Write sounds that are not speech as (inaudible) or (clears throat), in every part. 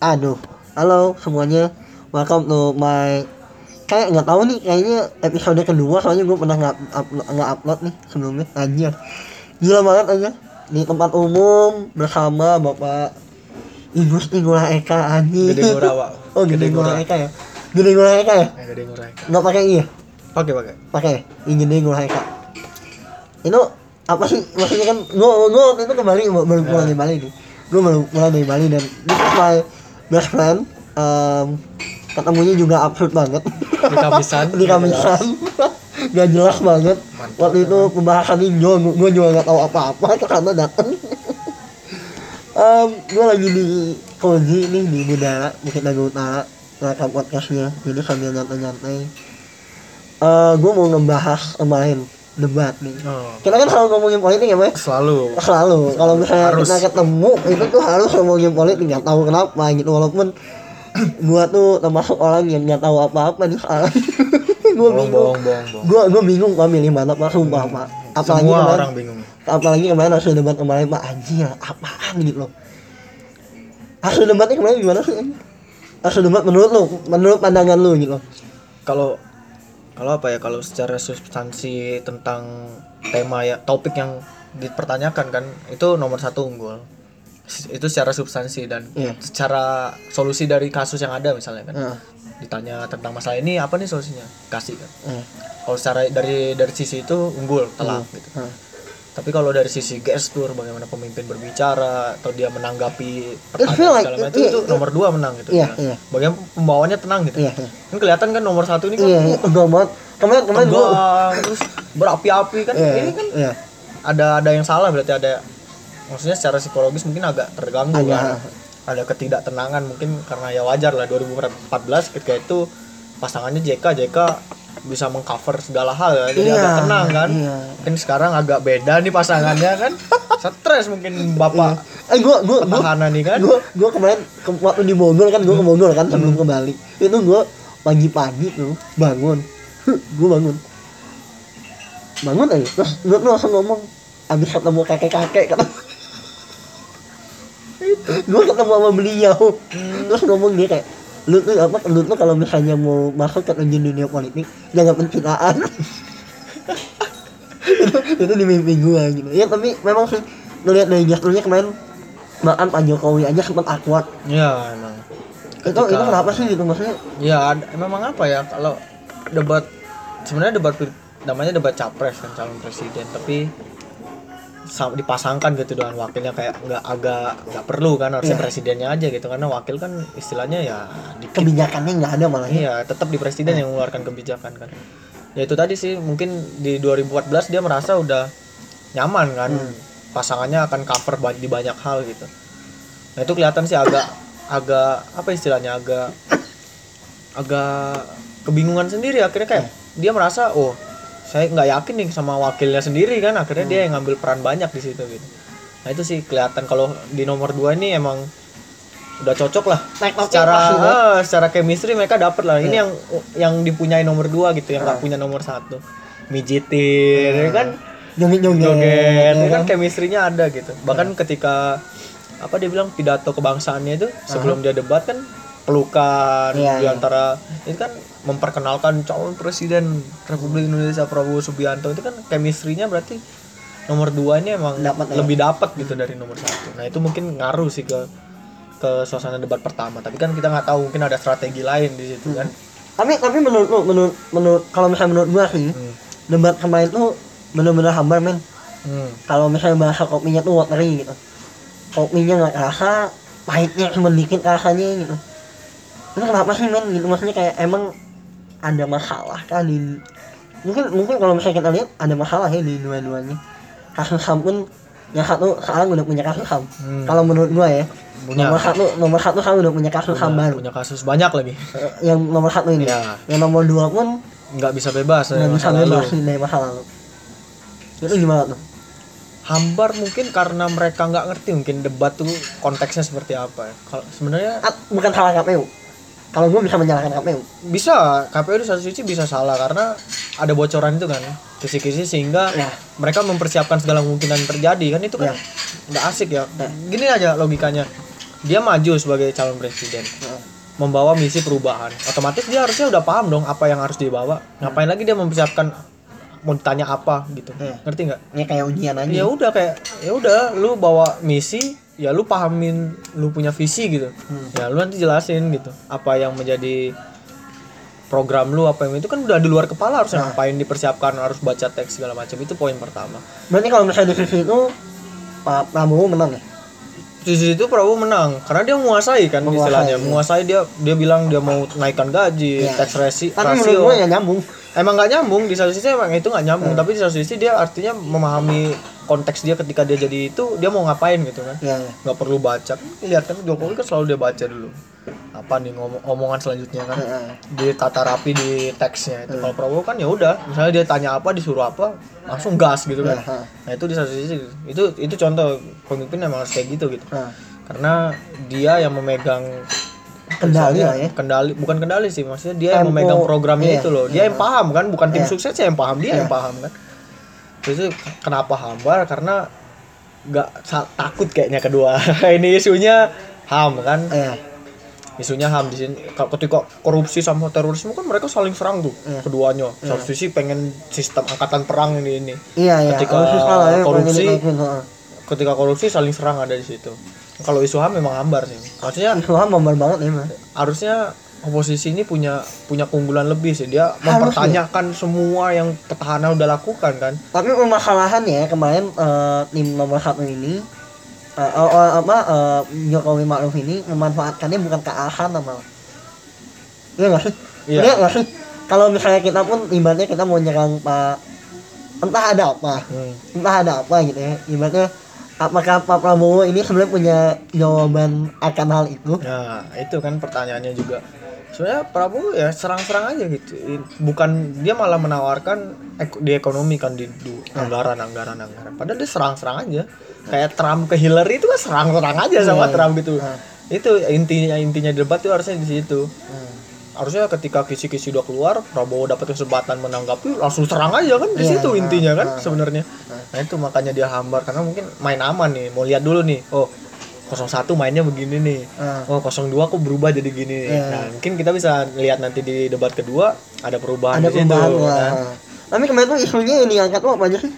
Aduh, halo semuanya, welcome to my kayak nggak tahu nih kayaknya episode kedua soalnya gue pernah nggak up- nggak upload nih sebelumnya. Anjir. Gila banget aja. Di tempat umum bersama bapak ibu Gula Eka anjir. Gede Ngura, Pak. (laughs) oh gede Gede Ngura. Eka ya? Gede Gula Eka ya? Eh, gede ngurah. nggak pakai iya Pakai pakai. pakai ini gede Gula Eka. Itu apa sih? Maksudnya kan gue gue itu kembali baru pulang dari Bali nih. Gue baru pulang dari Bali dan this is my best friend um, ketemunya juga absurd banget. Di kamisan. (laughs) di kamisan gak jelas banget. Waktu itu pembahasan gue gue juga gak tahu apa-apa karena datang um, gue lagi di Koji nih di Budara Bukit Dago Utara rekam podcastnya. Jadi sambil nyantai-nyantai. Uh, gue mau ngebahas kemarin debat nih. Oh, kita kan selalu ngomongin politik ya Mas selalu. selalu. Kalau misalnya Harus. kita ketemu itu tuh harus ngomongin politik nggak tahu kenapa gitu. Walaupun (clears throat) gua tuh termasuk orang yang nggak tahu apa-apa nih. (laughs) Gua Bohong, bingung. bohong, bohong, bohong. gua gua bingung pak milih mana pak. Sumpah pak. Apalagi Semua kemarin orang bingung. apalagi kemarin hasil debat kemarin pak. Anjir apaan gitu loh. Hasil debatnya kemarin gimana sih hasil debat menurut lo menurut pandangan lo gitu Kalau kalau apa ya kalau secara substansi tentang tema ya topik yang dipertanyakan kan itu nomor satu unggul itu secara substansi dan Iya. secara solusi dari kasus yang ada misalnya kan Heeh. ditanya tentang masalah ini apa nih solusinya kasih kan Heeh. kalau secara dari dari sisi itu unggul telak gitu Heeh. Tapi kalau dari sisi gestur, bagaimana pemimpin berbicara atau dia menanggapi pertanyaan like- segala macam iya, itu iya. nomor dua menang gitu. Iya, ya. iya. Bagaimana pembawaannya tenang gitu. iya iya Kan kelihatan kan nomor satu ini kan iya iya tegang banget kemarin kemarin tegang terus berapi-api kan. iya Ini kan iya ada ada yang salah berarti ada maksudnya secara psikologis mungkin agak terganggu Agak. kan. Ada ketidaktenangan mungkin karena ya wajar lah 2014 ketika itu pasangannya JK JK bisa mengcover segala hal ya jadi Iya, agak tenang kan. iya. mungkin sekarang agak beda nih pasangannya kan. (laughs) Stres mungkin bapak eh gua gua gua nih kan. gua gua kemarin ke, waktu di Bogor kan gua ke Bogor kan sebelum ke Bali. Itu gua pagi-pagi tuh bangun. Gua bangun. Bangun aja terus gua tuh langsung ngomong abis ketemu kakek-kakek kata gua. Ketemu sama beliau. Terus ngomong dia kayak lu tuh apa lu tuh kalau misalnya mau masuk ke dunia politik jangan pencitraan. (laughs) Itu, itu di mimpi gua gitu. Ya tapi memang sih ngeliat dari gesturnya kemarin bahkan Pak Jokowi aja sempat awkward. Ya emang. Itu itu kenapa sih gitu? Maksudnya ya ada- memang apa ya kalau debat sebenarnya debat namanya debat capres kan calon presiden. Tapi dipasangkan gitu dengan wakilnya kayak nggak agak nggak perlu kan harusnya Iya. presidennya aja gitu. Karena wakil kan istilahnya ya dikit. Kebijakannya nggak ada malah ya. Iya tetap di presiden yang mengeluarkan kebijakan kan. Ya itu tadi sih mungkin di 2014 dia merasa udah nyaman kan. Pasangannya akan cover di banyak hal gitu. Nah itu kelihatan sih agak agak apa istilahnya agak agak kebingungan sendiri. Akhirnya kayak dia merasa oh saya nggak yakin nih sama wakilnya sendiri kan akhirnya dia yang ngambil peran banyak di situ gitu. Nah itu sih kelihatan kalau di nomor dua ini emang udah cocok lah. Naik secara eh, secara chemistry mereka dapet lah. Ini yang yang dipunyai nomor dua gitu yang nggak punya nomor satu. Mijitin ya kan? Joget joget joget ya kan? Chemistry-nya ada gitu. Bahkan ketika apa dia bilang pidato kebangsaannya itu sebelum dia debat kan pelukan Iya, di iya. antara itu kan memperkenalkan calon presiden Republik Indonesia Prabowo Subianto. Itu kan chemistry-nya berarti nomor dua ini emang ya. lebih dapat gitu dari nomor satu. Nah itu mungkin ngaruh sih ke ke suasana debat pertama. Tapi kan kita nggak tahu mungkin ada strategi lain di situ kan. Tapi tapi menurut lu menurut menurut kalau misalnya menurut gua sih Hmm. debat kemarin tuh bener-bener hambar men. Hmm. kalau misalnya bahasa kopinya tuh watery gitu. Kopinya nggak kerasa pahitnya cuma dikit rasanya gitu. Itu kenapa sih men? Gitu maksudnya kayak emang ada masalah kan di mungkin mungkin kalau misalnya kita lihat ada masalah ya di dua-duanya kasus ham pun yang satu sekarang udah punya kasus ham Hmm. kalau menurut gua ya Punya. nomor satu nomor satu sekarang udah punya kasus ham punya, baru punya kasus banyak lagi Eh, yang nomor satu ini Iya. yang nomor dua pun nggak bisa bebas dari nggak bisa lalu. bebas nih dari masa lalu itu gimana tuh hambar mungkin karena mereka nggak ngerti mungkin debat tuh konteksnya seperti apa ya. Kalau sebenarnya Ah, bukan salah KPU kalau gue bisa menyalahkan KPU bisa KPU di satu sisi bisa salah karena ada bocoran itu kan kisi-kisi sehingga Ya. mereka mempersiapkan segala kemungkinan terjadi kan itu kan Ya. nggak asik ya. Gini aja logikanya. Dia maju sebagai calon presiden membawa misi perubahan. Otomatis dia harusnya udah paham dong apa yang harus dibawa ngapain lagi dia mempersiapkan mau ditanya apa gitu. Iya. ngerti nggak? Ini kayak ujian aja. Ya udah kayak ya udah lu bawa misi ya lu pahamin lu punya visi gitu Hmm. ya lu nanti jelasin gitu apa yang menjadi program lu apa yang itu kan udah di luar kepala harusnya Nah. ngapain dipersiapkan harus baca teks segala macam itu poin pertama berarti kalau misalnya di sisi itu Pak Prabowo menang ya di situ Prabowo menang karena dia menguasai kan Menguasai, istilahnya iya. menguasai dia dia bilang dia mau naikkan gaji Iya. tax rasi, tapi menurut rasio gue ya nyambung emang nggak nyambung di satu sisi emang itu nggak Hmm. nyambung tapi di satu sisi dia artinya memahami konteks dia ketika dia jadi itu dia mau ngapain gitu kan? Ya, ya. nggak perlu baca. Lihat kan Jokowi kan selalu dia baca dulu. Apa nih ngomong omongan selanjutnya kan? Ya, ya. ditata rapi di teksnya itu. Kalau Prabowo kan ya udah misalnya dia tanya apa disuruh apa langsung gas gitu kan? Ya, nah itu di satu sisi. Itu itu contoh pemimpin emang harus kayak gitu gitu. Karena dia yang memegang kendali lah ya. kendali bukan kendali sih maksudnya dia yang memegang programnya iya, itu loh. Dia yang paham kan bukan tim Iya. sukses yang paham dia Iya. yang paham kan terus kenapa hambar? Karena nggak takut kayaknya kedua (laughs) ini isunya ham kan? Ya isunya ham di sini. Kalau ketika korupsi sama terorisme kan mereka saling serang tuh Iya. keduanya. Satu sisi pengen sistem angkatan perang ini ini. Iya iya. Ketika ya, kalau korupsi, ha. ketika korupsi saling serang ada di situ. Kalau isu ham memang hambar sih. Maksudnya Islam membar banget ya mas. harusnya oposisi ini punya punya keunggulan lebih sih. Dia mempertanyakan semua yang petahana udah lakukan kan? Tapi permasalahan ya kemarin eh, tim nomor satu ini eh, eh, apa eh, Jokowi Ma'ruf ini memanfaatkannya bukan ke arah sana malah iya nggak sih? Iya. iya nggak sih? Kalau misalnya kita pun ibaratnya kita mau nyerang Pak entah ada apa hmm. entah ada apa gitu ya. Ibaratnya apakah Pak Prabowo ini sebenarnya punya jawaban akan hal itu? Nah itu kan pertanyaannya juga sebenarnya Prabowo ya serang-serang aja gitu. Bukan dia malah menawarkan ek- di ekonomi kan di, di anggaran anggaran anggaran padahal dia serang-serang aja. Kayak Trump ke Hillary itu kan serang-serang aja sama Iya. Trump gitu Nah. itu intinya intinya debat itu harusnya di situ. Hmm. harusnya ketika kisi-kisi udah keluar Prabowo dapat kesempatan menanggapi langsung serang aja kan di Iya, situ intinya kan sebenarnya. Nah itu makanya dia hambar karena mungkin main aman nih. Mau lihat dulu nih. Oh 01 mainnya begini nih. Nah. oh 02 kok berubah jadi gini. Iya. nah mungkin kita bisa lihat nanti di debat kedua ada perubahan ada di perubahan lah kan. tapi kemarin tuh isunya yang diangkat tuh apa aja sih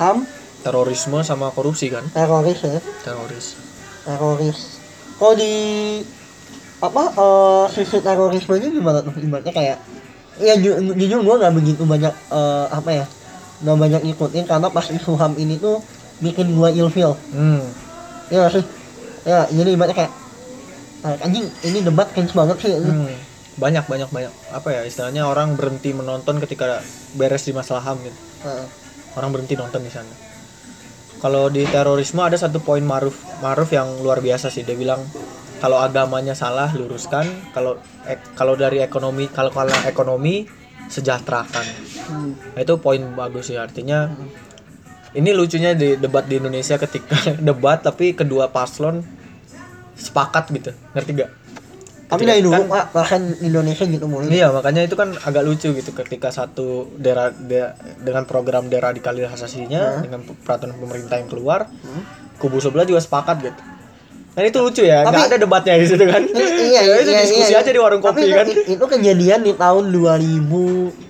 ham. Terorisme sama korupsi kan? Teroris ya. Teroris. Teroris. Kalau di apa eh sisi terorismenya gimana tuh? Ibaratnya kayak ya ju jujur gue nggak begitu banyak eh, apa ya nggak banyak ngikutin karena pas isu ham ini tuh bikin gue ilfeel. Hmm. Ya sih ya jadi ibaratnya kayak "Ah, anjing ini debat cringe banget sih Hmm. banyak banyak banyak apa ya istilahnya orang berhenti menonton ketika beres di masalah ham gitu Heeh. orang berhenti nonton di sana. Kalau di terorisme ada satu poin Maruf Maruf yang luar biasa sih dia bilang kalau agamanya salah luruskan, kalau ek- kalau dari ekonomi kalau kalau ekonomi sejahterakan. Hmm. Nah, itu poin bagus sih artinya ini lucunya di debat di Indonesia ketika (laughs) debat tapi kedua paslon sepakat gitu ngerti gak? tapi dari dulu kan- pak bahkan Indonesia gitu mulu Iya makanya itu kan agak lucu gitu ketika satu dera, de- dengan program deradikalisasinya dengan peraturan pemerintah yang keluar Hmm. kubu sebelah juga sepakat gitu. Kan itu lucu ya, nggak Tapi- ada debatnya di situ kan? I- iya, (laughs) Ya, itu iya, diskusi iya, aja di warung Tapi kopi itu, kan. Itu kejadian di tahun 2000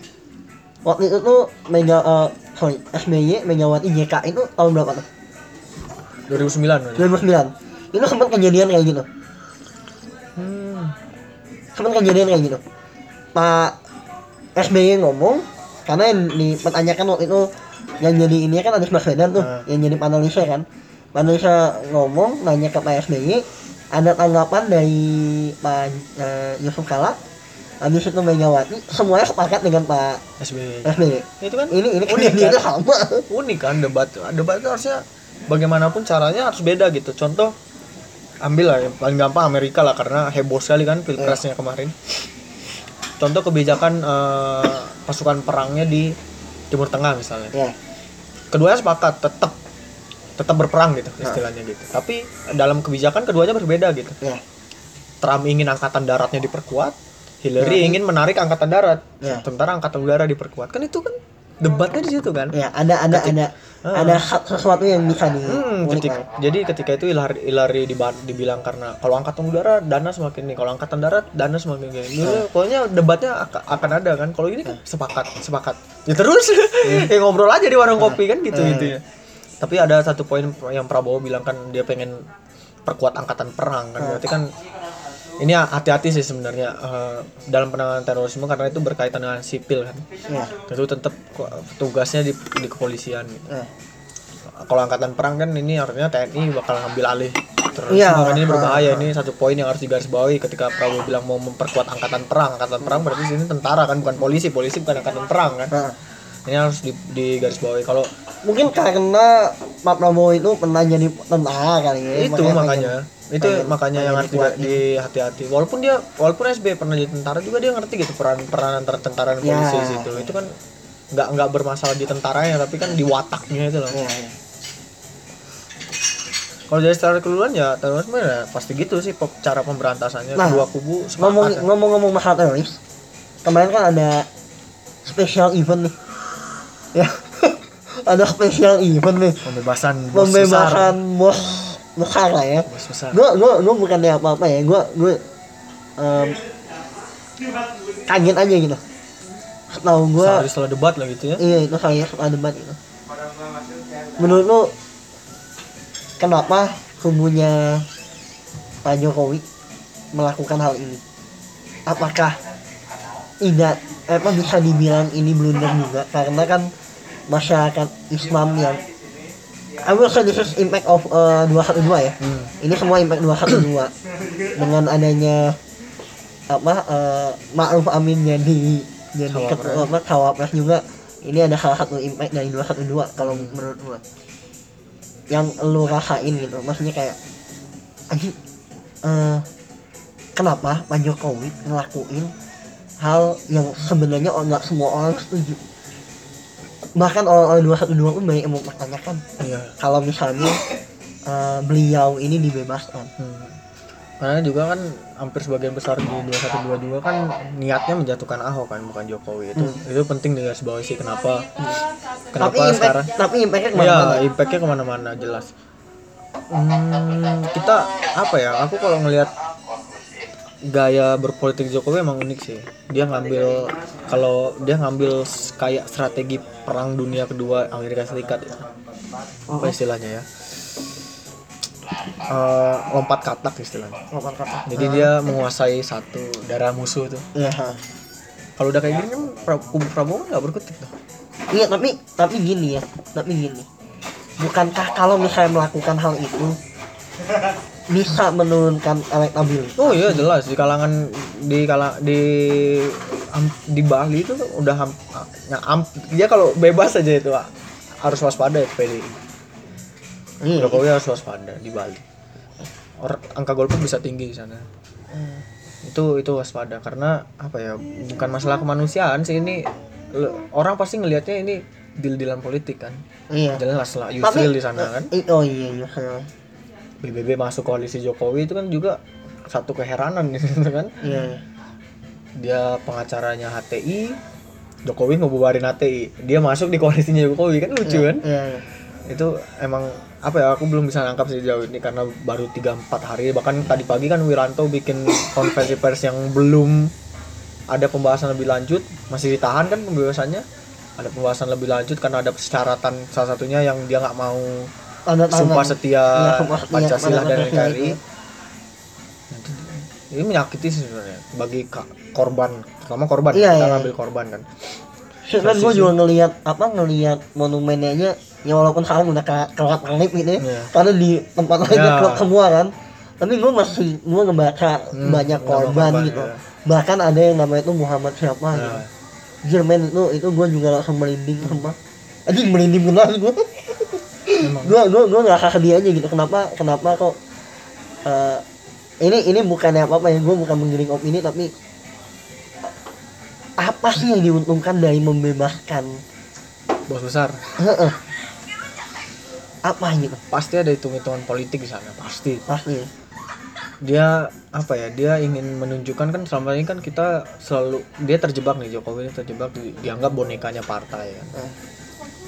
waktu itu tuh Mega eh, sorry SBY Megawati JK itu tahun berapa tuh? 2009. berarti. 2009. Itu sempat kejadian kayak gitu. Hmm. Sempat kejadian kayak gitu. Pak SBY ngomong karena yang dipertanyakan waktu itu yang jadi ini kan Anies Baswedan tuh, Ah. yang jadi panelisnya kan. Panelisnya ngomong nanya ke Pak SBY, ada tanggapan dari Pak eh, Yusuf Kala habis itu Megawati semuanya sepakat dengan Pak SBY. SBY Itu kan ini ini unik kan? sama Unik kan debat. Debat itu harusnya bagaimanapun caranya harus beda gitu. Contoh ambil lah yang paling gampang Amerika lah karena heboh sekali kan pilpresnya kemarin. Contoh kebijakan eh, pasukan perangnya di Timur Tengah misalnya. ya Keduanya sepakat tetap tetap berperang gitu istilahnya gitu. Tapi dalam kebijakan keduanya berbeda gitu. ya Trump ingin angkatan daratnya diperkuat, Hillary Ya. ingin menarik angkatan darat. Ya. Sementara angkatan udara diperkuat. Kan itu kan debatnya di situ kan. ya ada ada ada Ah. ada sesuatu yang bisa di Hmm, ketika, jadi ketika itu Ilari diba- dibilang karena kalau angkatan udara dana semakin nih, kalau angkatan darat dana semakin gini. Dulu pokoknya debatnya ak- akan ada kan. Kalau ini kan sepakat, sepakat. Ya terus (laughs) ya ngobrol aja di warung kopi kan gitu gitu ya. Tapi ada satu poin yang Prabowo bilang kan dia pengen perkuat angkatan perang kan. Berarti kan ini hati-hati sih sebenarnya eh, dalam penanganan terorisme karena itu berkaitan dengan sipil kan. ya Itu tetap tugasnya di, di kepolisian gitu. Ya. kalau angkatan perang kan ini artinya TNI bakal ngambil alih terorisme. Iya. kan ini berbahaya ini satu poin yang harus digarisbawahi ketika Prabowo bilang mau memperkuat angkatan perang. Angkatan perang berarti sini tentara kan bukan polisi. Polisi bukan angkatan perang kan. Nah, ini harus di, digarisbawahi. Kalau mungkin karena Pak Prabowo itu pernah jadi tentara kali ya itu makanya itu pengen- makanya yang harus di, hati-hati walaupun dia walaupun SB pernah jadi tentara juga dia ngerti gitu peran peran antara tentara dan Ya. polisi di situ itu kan nggak nggak bermasalah di tentaranya tapi kan di wataknya itu loh ya, ya. Kalau dari secara keseluruhan ya terorisme ya pasti gitu sih pop- cara pemberantasannya Nah, kedua kubu ngomong ya. ngomong-ngomong masalah teroris kemarin kan ada special event nih ya (laughs) ada special event nih pembebasan bos pembebasan besar. bos besar lah ya. Bos besar. gue gue gue bukan apa apa ya. Gue gue em, kaget aja gitu. Tahu gue Sehari setelah debat lah gitu ya. iya itu saya suka debat itu menurut lu kenapa kubunya Pak Jokowi melakukan hal ini? Apakah tidak apa bisa dibilang ini blunder juga? Karena kan masyarakat Islam yang I will say this is impact of uh, 212 ya? Hmm. ini semua impact 212 dengan adanya apa uh, Ma'ruf Amin jadi jadi ketua apa cawapres juga ini ada salah satu impact dari 212 kalau Hmm. menurut gua. Yang lu rasain gitu maksudnya kayak anjing eh, kenapa Pak Jokowi ngelakuin hal yang sebenarnya nggak semua orang setuju bahkan orang-orang 212 pun banyak yang mempertanyakan. Iya. kalau misalnya eh, beliau ini dibebaskan. Hmm. Karena juga kan hampir sebagian besar di 2122 kan niatnya menjatuhkan Ahok kan bukan Jokowi. Itu Hmm. itu penting digarisbawahi sih kenapa. Kenapa tapi impact sekarang? tapi impactnya ke mana-mana? Ya impactnya ke mana-mana jelas. Hmm, kita apa ya aku kalau ngelihat gaya berpolitik Jokowi emang unik sih. Dia ngambil kalau dia ngambil kayak strategi perang dunia kedua Amerika Serikat ya. Apa istilahnya ya? Eh, lompat katak istilahnya. Lompat kata. jadi dia menguasai satu daerah musuh tuh. Iya. kalau udah kayak gini kan kubu Prabowo nggak berkutik tuh. Iya, tapi tapi gini ya, tapi gini. Bukankah kalau misalnya melakukan hal itu bisa menurunkan elektabilitas? Oh iya jelas di kalangan di kalang di am- di Bali itu udah ham, ya, am- dia kalau bebas aja itu harus waspada ya PDI. Iya. Jokowi harus waspada di Bali. Or, angka golput bisa tinggi di sana. Itu itu waspada karena apa ya bukan masalah kemanusiaan sih ini orang pasti ngelihatnya ini deal-dealan politik kan. Iya. Jelas lah Yusril di sana kan. Oh iya iya. Iya. BBB masuk koalisi Jokowi itu kan juga satu keheranan (laughs) gitu kan. Iya. dia pengacaranya HTI Jokowi ngebubarin HTI dia masuk di koalisinya Jokowi kan lucu kan Iya. iya. itu emang apa ya aku belum bisa nangkap sih jauh ini karena baru 3-4 hari bahkan tadi pagi kan Wiranto bikin (coughs) konferensi pers yang belum ada pembahasan lebih lanjut masih ditahan kan pembebasannya ada pembahasan lebih lanjut karena ada persyaratan salah satunya yang dia nggak mau Tanda tangan. sumpah setia Iya, sumpah setia Pancasila dan NKRI itu. ini menyakiti sebenarnya bagi korban terutama korban Iya, kita iya. ngambil korban kan Kan gue juga ngelihat apa ngelihat monumennya aja ya walaupun sekarang udah ke kelap kelip gitu ya. Iya. Karena di tempat lain Iya. kelap semua kan. Tapi gue masih gue ngebaca Hmm, banyak korban, korban, gitu. iya. Bahkan ada yang namanya itu Muhammad siapa Nah. gitu. Jerman itu itu gue juga langsung merinding sumpah. Anjing merinding benar gue. (laughs) Emang. gue gue gue nggak sedih aja gitu. Kenapa kenapa kok eh, ini ini bukan apa apa ya. Gue bukan menggiring opini tapi apa sih yang diuntungkan dari membebaskan? Bos besar. Apa gitu pasti ada hitung-hitungan politik di sana pasti. Pasti. Dia apa ya dia ingin menunjukkan kan selama ini kan kita selalu dia terjebak nih Jokowi ini terjebak di- dianggap bonekanya partai kan Eh,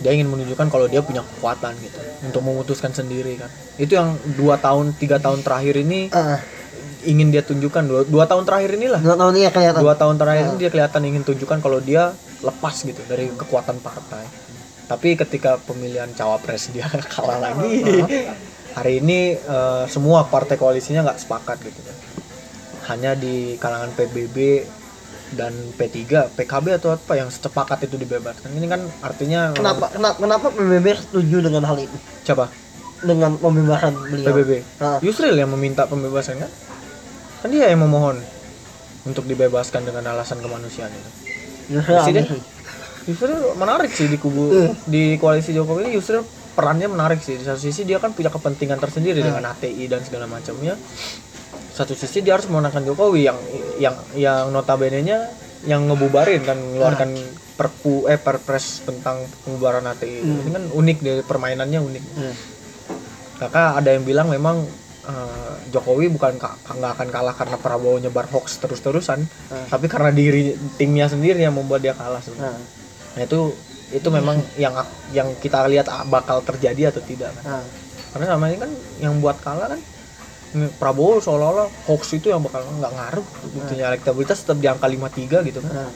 dia ingin menunjukkan kalau dia punya kekuatan gitu untuk memutuskan sendiri kan. Itu yang dua tahun tiga tahun terakhir ini Ah, ingin dia tunjukkan. Dua, dua tahun terakhir inilah. Dua tahun ini ya kelihatan. Dua tahun terakhir ini dia kelihatan ingin tunjukkan kalau dia lepas gitu dari kekuatan partai. Tapi ketika pemilihan cawapres dia (laughs) kalah lagi hari ini eh, semua partai koalisinya nggak sepakat gitu. Hanya di kalangan PBB dan P3 PKB atau apa yang sepakat itu dibebaskan ini kan artinya eh, kenapa kenapa kenapa PBB setuju dengan hal itu siapa? Dengan pembebasan beliau. PBB Yusril yang meminta pembebasan kan? Kan dia yang memohon untuk dibebaskan dengan alasan kemanusiaan itu. Yusril Presiden? menarik sih di kubu Iya. di koalisi Jokowi ini. Yusril perannya menarik sih. Di satu sisi dia kan punya kepentingan tersendiri Iya. dengan HTI dan segala macamnya satu sisi dia harus memenangkan Jokowi yang yang yang notabene nya yang ngebubarin kan mengeluarkan perpu eh perpres tentang pembubaran HTI Hmm. ini kan unik dari permainannya unik Hmm. kakak ada yang bilang memang eh, Jokowi bukan ka- nggak akan kalah karena Prabowo nyebar hoax terus-terusan Hmm. tapi karena diri timnya sendiri yang membuat dia kalah sebenarnya Nah, Nah itu itu memang yang yang kita lihat bakal terjadi atau tidak kan. nah, Karena sama ini kan yang buat kalah kan Prabowo seolah-olah hoax itu yang bakal nggak ngaruh buktinya elektabilitas tetap di angka 53 gitu kan. nah.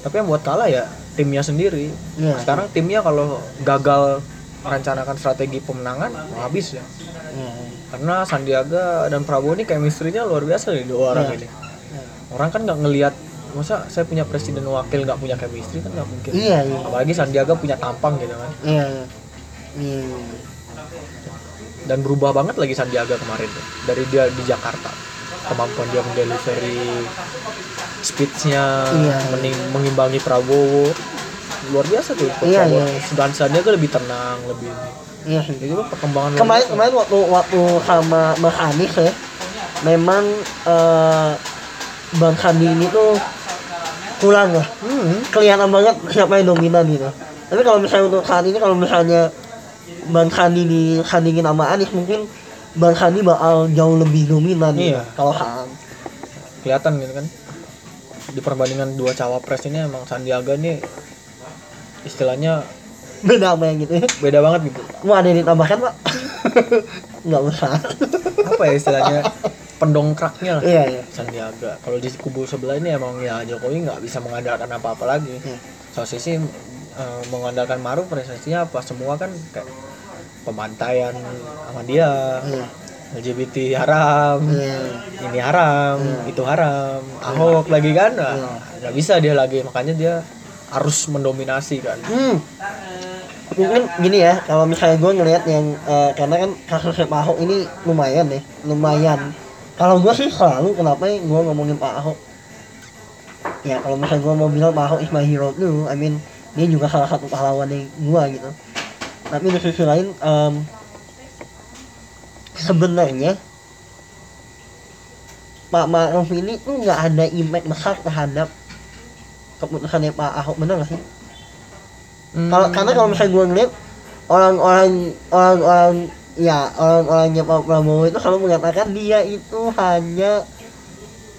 Tapi yang buat kalah ya timnya sendiri. Iya. Sekarang timnya kalau gagal merencanakan strategi pemenangan habis ya. Iya, Karena Sandiaga dan Prabowo ini chemistry-nya luar biasa nih dua orang Iya. ini. Orang kan nggak ngelihat masa saya punya presiden wakil nggak punya chemistry kan nggak mungkin. Iya, iya. Apalagi Sandiaga punya tampang gitu kan. Iya, iya. Dan berubah banget lagi Sandiaga kemarin tuh dari dia di Jakarta kemampuan dia mendelivery speechnya Iya. mening- mengimbangi Prabowo luar biasa tuh Iya, Prabowo. iya. dan Sandiaga lebih tenang lebih Iya kan perkembangan Kemarin kemarin waktu waktu sama Mas Anies ya, memang eh, Bang Sandi ini tuh kurang lah. Hmm, Kelihatan banget siapa yang dominan gitu. Tapi kalau misalnya untuk saat ini kalau misalnya Bang Sandi disandingin sama Anies mungkin Bang Sandi bakal jauh lebih dominan Iya. kalau Han. kelihatan gitu kan di perbandingan dua cawapres ini emang Sandiaga nih istilahnya Beda sama yang gitu ya. beda banget gitu Mau ada yang ditambahkan pak? (laughs) Nggak usah. apa ya istilahnya pendongkraknya lah Iya iya. Sandiaga. Kalau di kubu sebelah ini emang ya Jokowi nggak bisa mengandalkan apa-apa lagi. Iya. Satu sisi eh, mengandalkan Maruf prestasinya apa semua kan kayak pembantaian sama dia, Iya. LGBT haram, Iya. ini haram, Iya. itu haram, Ahok lagi kan, Nah, Iya. nggak bisa dia lagi makanya dia harus mendominasi kan. Hmm. Mungkin gini ya, kalau misalnya gue ngelihat yang eh, karena kan kasusnya Pak Ahok ini lumayan ya, lumayan. Kalau gue sih selalu kenapa ya gue ngomongin Pak Ahok. Ya kalau misalnya gue mau bilang Pak Ahok is my hero dulu, I mean dia juga salah satu pahlawan yang gue gitu. Tapi di sisi lain em, sebenarnya Pak Ma'ruf ini tuh nggak ada impact besar terhadap keputusannya Pak Ahok bener gak sih? Hmm, Kalau karena kalau misalnya gue ngeliat orang-orang orang-orang ya orang-orangnya Pak Prabowo itu selalu mengatakan dia itu hanya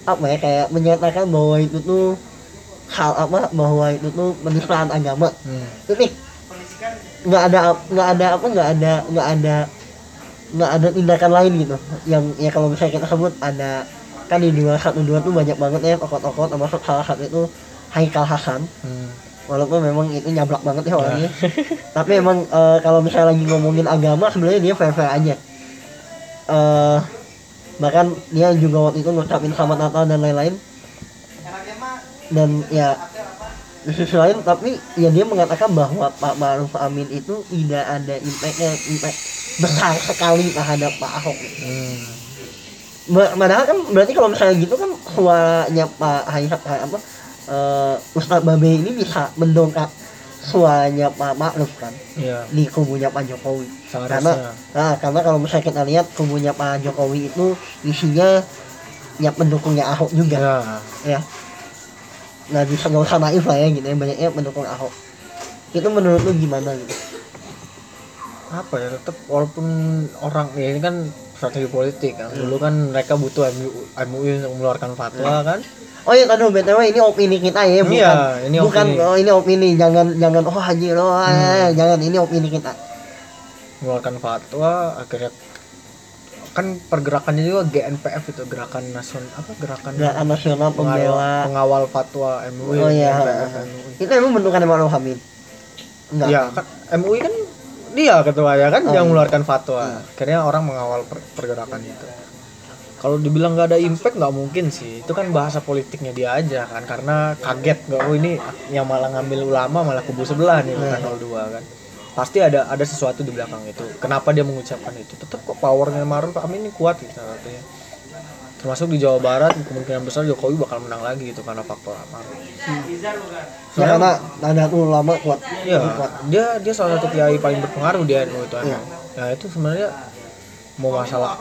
apa ya kayak menyatakan bahwa itu tuh hal apa bahwa itu tuh penistaan agama. hmm, Ini nggak ada nggak ada apa nggak ada nggak ada nggak ada tindakan lain gitu. Yang ya kalau misalnya kita sebut ada kan di dua satu dua tuh banyak banget ya tokoh-tokoh termasuk salah satu itu Haikal Hasan. Hmm. walaupun memang itu nyablak banget ya orangnya. (laughs) Tapi emang eh, kalau misalnya lagi ngomongin agama sebenarnya dia fair fair aja. Eh bahkan dia juga waktu itu ngucapin selamat Natal dan lain-lain. Dan ya di sisi lain tapi ya dia mengatakan bahwa Pak Maruf Amin itu tidak ada impactnya impact besar sekali terhadap Pak Ahok hmm. Padahal kan berarti kalau misalnya gitu kan suaranya Pak Hayat apa eh Ustadz Babe ini bisa mendongkrak suaranya Pak Ma'ruf kan Iya, di kubunya Pak Jokowi. seharusnya. Karena nah, karena kalau misalnya kita lihat kubunya Pak Jokowi itu isinya ya pendukungnya Ahok juga Ya, ya. Nah bisa nggak usah naif lah ya gitu ya banyaknya pendukung Ahok. Itu menurut lu gimana gitu? apa ya tetap walaupun orang ya ini kan strategi politik kan dulu kan mereka butuh MUI, MUI untuk mengeluarkan fatwa kan oh iya aduh btw ini opini kita ya bukan Iya, ini bukan opini. Hmm. oh ini opini jangan jangan oh anjir oh eh, jangan ini opini kita mengeluarkan fatwa akhirnya kan pergerakannya juga GNPF itu gerakan nasional apa gerakan gerakan nasional pengawal, pembela. pengawal fatwa MUI oh iya GNPF MUI itu emang bentukan Maruf Amin enggak. Ya kan MUI kan dia ketuanya kan Oh, yang iya. mengeluarkan fatwa. Akhirnya orang mengawal per- pergerakan itu. Kalau dibilang nggak ada impact nggak mungkin sih. Itu kan bahasa politiknya dia aja kan karena kaget nggak oh ini yang malah ngambil ulama malah kubu sebelah nih bukan 02 kan pasti ada ada sesuatu di belakang itu. Kenapa dia mengucapkan itu? Tetap kok powernya Maruf Amin ini kuat gitu satunya. Termasuk di Jawa Barat kemungkinan besar Jokowi bakal menang lagi gitu karena faktor Maruf ya karena ada tuh lama kuat. Kuat. Dia dia salah satu kiai paling berpengaruh di NU itu emang. Nah itu sebenarnya mau masalah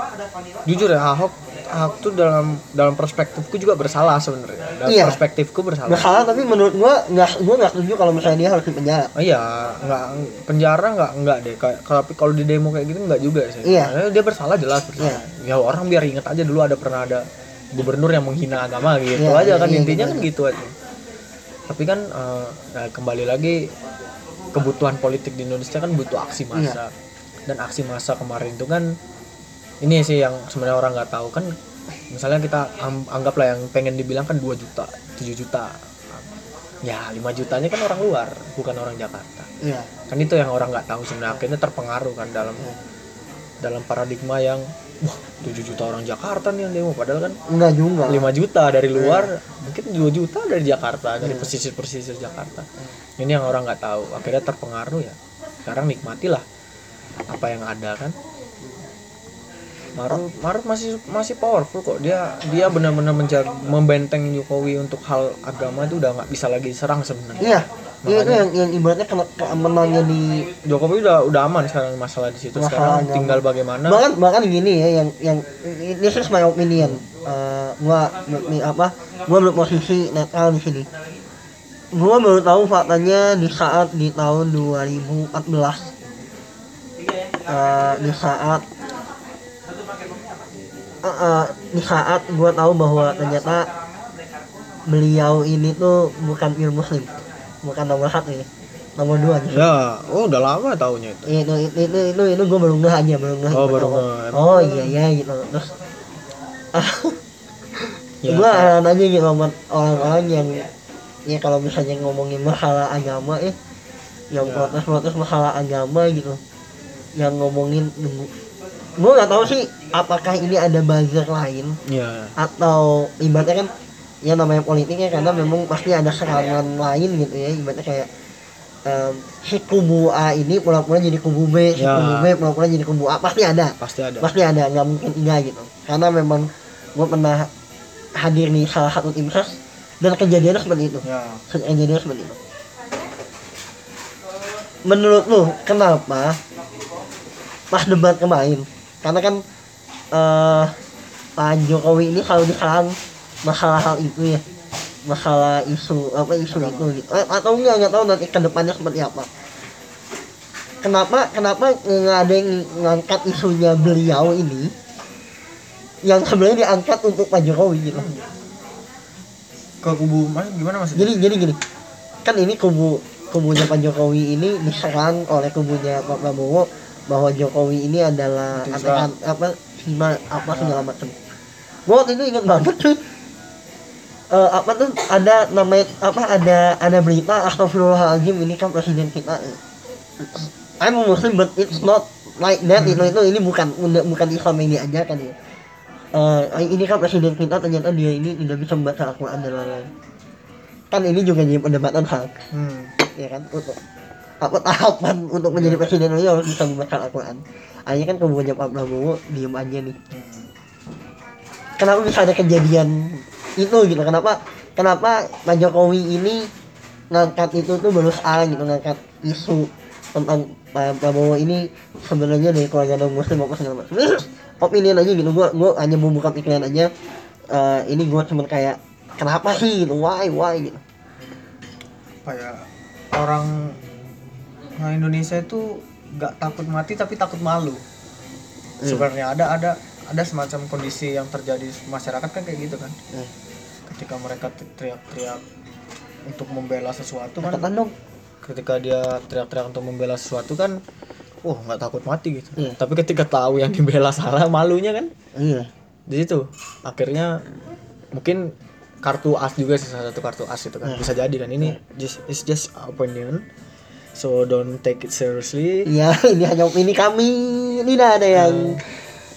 jujur ya Ahok Ahok tuh dalam dalam perspektifku juga bersalah sebenarnya. Dalam Iya. perspektifku bersalah. bersalah tapi menurut gua nggak gua nggak setuju kalau misalnya dia harus di penjara Oh iya, nggak penjara nggak nggak deh. Kayak kalau kalau di demo kayak gitu nggak juga sih. Iya. Karena dia bersalah jelas bersalah. Ya orang biar inget aja dulu ada pernah ada gubernur yang menghina agama gitu Iya, aja iya, kan iya, intinya gitu kan gitu aja. Tapi kan eh, nah, kembali lagi kebutuhan politik di Indonesia kan butuh aksi Iya. massa. Dan aksi massa kemarin itu kan ini sih yang sebenarnya orang nggak tahu. Kan misalnya kita anggaplah yang pengen dibilang kan 2 juta, 7 juta. Ya, 5 jutanya kan orang luar, bukan orang Jakarta. Iya. Kan itu yang orang nggak tahu sebenarnya. Akhirnya terpengaruh kan dalam dalam paradigma yang wah 7 juta orang Jakarta nih yang demo. Padahal kan enggak juga. 5 juta dari luar mungkin 2 juta dari Jakarta dari pesisir pesisir Jakarta. Ini yang orang nggak tahu. Akhirnya terpengaruh ya. Sekarang nikmatilah apa yang ada kan Maruf Maruf masih masih powerful kok. Dia dia benar-benar menjaga membenteng Jokowi untuk hal agama itu udah nggak bisa lagi serang sebenarnya. Iya. Iya itu yang, yang ibaratnya kena keamanannya di Jokowi udah udah aman sekarang masalah di situ. Sekarang agama. tinggal bagaimana. Bahkan bahkan gini ya yang yang ini is my opinion. Eh, gua ini apa gua berposisi netral di sini. Gua baru tahu faktanya di saat di tahun 2014 Eh, di saat Eh, eh, di saat gua tahu bahwa ternyata beliau ini tuh bukan pure muslim. Bukan nomor satu ya nomor dua nih ya oh udah lama taunya itu. Itu itu itu itu, itu gue baru ngeh aja baru ngeh. Oh, baru Oh, ngeh. oh iya iya gitu. Terus Ya, gue heran aja gitu sama orang-orang yang ya kalau misalnya ngomongin masalah agama eh yang Ya. protes-protes masalah agama gitu. Yang ngomongin gue nggak tahu sih apakah ini ada buzzer lain? Ya atau ibaratnya kan ya namanya politiknya karena memang pasti ada serangan lain gitu ya. Ibaratnya kayak em, si kubu A ini pura-pura jadi kubu B si Ya. kubu B pura-pura jadi kubu A. Pasti ada. Pasti ada. Pasti ada nggak mungkin enggak gitu. Karena memang gue pernah hadir di salah satu tim ses dan kejadiannya seperti itu. Ya. Kejadiannya seperti itu. Menurut lu kenapa pas debat kemarin karena kan eh Pak Jokowi ini selalu diserang masalah hal itu ya. Masalah isu apa isu itu gitu. Eh, atau enggak nggak tahu nanti ke depannya seperti apa. Kenapa kenapa nggak ada yang ngangkat isunya beliau ini yang sebenarnya diangkat untuk Pak Jokowi gitu? Ke kubu mas gimana maksudnya? Jadi jadi gini. Kan ini kubu kubunya Pak Jokowi ini diserang oleh kubunya Pak Prabowo bahwa Jokowi ini adalah katakan apa apa segala macam. Gua waktu itu ingat banget tuh. Eh, apa tuh ada namanya apa ada ada berita astagfirullahaladzim ini kan presiden kita. I'm Muslim but it's not like that. Itu itu ini bukan bukan Islam yang diajarkan ya. Eh, ini kan presiden kita ternyata dia ini tidak bisa membaca Al-Quran dan lain-lain. Kan ini juga jadi perdebatan hal hmm. ya kan? Untuk apa tahapan untuk menjadi presiden. Itu harus bisa membaca Al-Quran. Akhirnya kan kemudian Pak Prabowo diem aja nih. Kenapa bisa ada kejadian itu gitu? Kenapa kenapa Pak Jokowi ini ngangkat itu tuh baru sekarang gitu ngangkat isu tentang Pak Prabowo ini sebenarnya dari keluarga non muslim apa segala macam. Ini aja gitu? Gua gua hanya membuka pikiran aja. Eh, ini gua cuman kayak kenapa sih? Gitu why why gitu? Ya orang orang Indonesia itu nggak takut mati tapi takut malu Hmm. sebenarnya ada ada ada semacam kondisi yang terjadi di masyarakat kan kayak gitu kan Hmm. ketika mereka teriak-teriak untuk membela sesuatu kan Katakan dong. ketika dia teriak-teriak untuk membela sesuatu kan wah nggak takut mati gitu Iya. tapi ketika tahu yang dibela salah malunya kan Iya. di situ akhirnya mungkin kartu as juga sih salah satu kartu as itu kan bisa jadi kan ini just it's just opinion so don't take it seriously Iya, (laughs) ini hanya opini kami. Ini tidak ada yang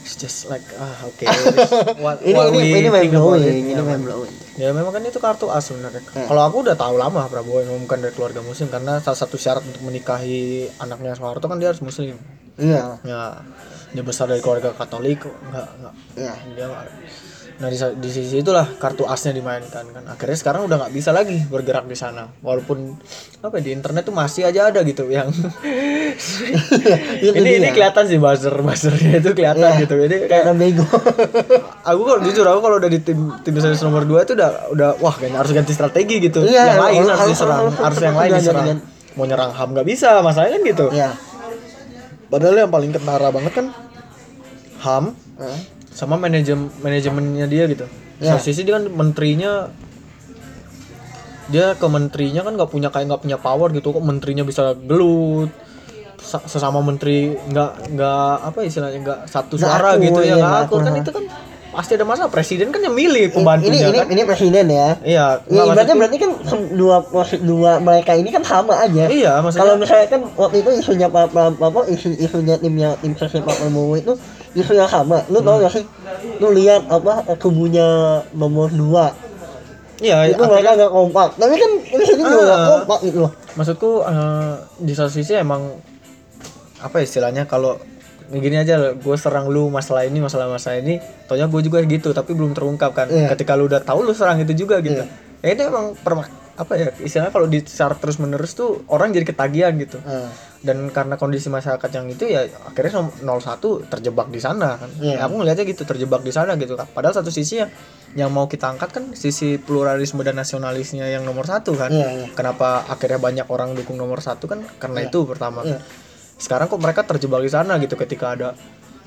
it's just like ah oke (laughs) what, ini what ini ini mind blowing, ini Ya, mind blowing. ya memang kan itu kartu as sebenarnya Ya. kalau aku udah tahu lama Prabowo yang bukan dari keluarga muslim karena salah satu syarat untuk menikahi anaknya Soeharto kan dia harus muslim Iya. ya dia besar dari keluarga Katolik kok nggak nggak Iya. dia nah di, di sisi itulah kartu asnya dimainkan kan. Akhirnya sekarang udah nggak bisa lagi bergerak di sana. Walaupun apa ya, di internet tuh masih aja ada gitu yang (laughs) Itu ini ini kelihatan sih buzzer buzzernya itu kelihatan Iya. gitu. Jadi kayak bego. (laughs) aku kalau jujur aku kalau udah di tim tim series nomor 2 itu udah udah wah kayaknya harus ganti strategi gitu. Iya, yang lain harus- diserang harus- harus yang lain diserang. mau nyerang ham nggak bisa masalahnya kan gitu. Iya. padahal yang paling ketara banget kan ham. Hah? Sama manajemen manajemennya dia gitu. Ya. Satu sisi dia kan menterinya dia ke menterinya kan nggak punya kayak nggak punya power gitu kok menterinya bisa gelut Sa- sesama menteri nggak nggak apa istilahnya nggak satu Nggak suara akur, gitu ya iya, nggak akur kan akur. itu kan pasti ada masalah presiden kan yang milih Ini pembantunya ini kan ini presiden ya. iya Ya, ibaratnya berarti kan dua dua mereka ini kan sama aja. iya maksudnya Kalau misalnya kan waktu itu isunya Pak apa isu isunya timnya tim sukses Pak Prabowo itu isunya sama. Lu tau gak sih? Lu lihat apa kubunya nomor dua iya itu mereka nggak kompak. Tapi kan ini sini juga nggak Ah. kompak gitu loh. maksudku eh, di satu sisi emang apa ya istilahnya kalau gini aja gue serang lu masalah ini masalah masalah ini taunya gue juga gitu tapi belum terungkap kan Iya. ketika lu udah tahu lu serang itu juga gitu Iya. ya itu emang perma- apa ya istilahnya kalau di terus menerus tuh orang jadi ketagihan gitu Ah. dan karena kondisi masyarakat yang itu ya akhirnya nom- 01 terjebak di sana kan Iya. Ya, aku ngelihatnya gitu terjebak di sana gitu kan padahal satu sisi ya yang mau kita angkat kan sisi pluralisme dan nasionalisnya yang nomor satu kan Iya, iya. kenapa akhirnya banyak orang dukung nomor satu kan karena Iya. itu pertama Iya. Sekarang kok mereka terjebak di sana gitu ketika ada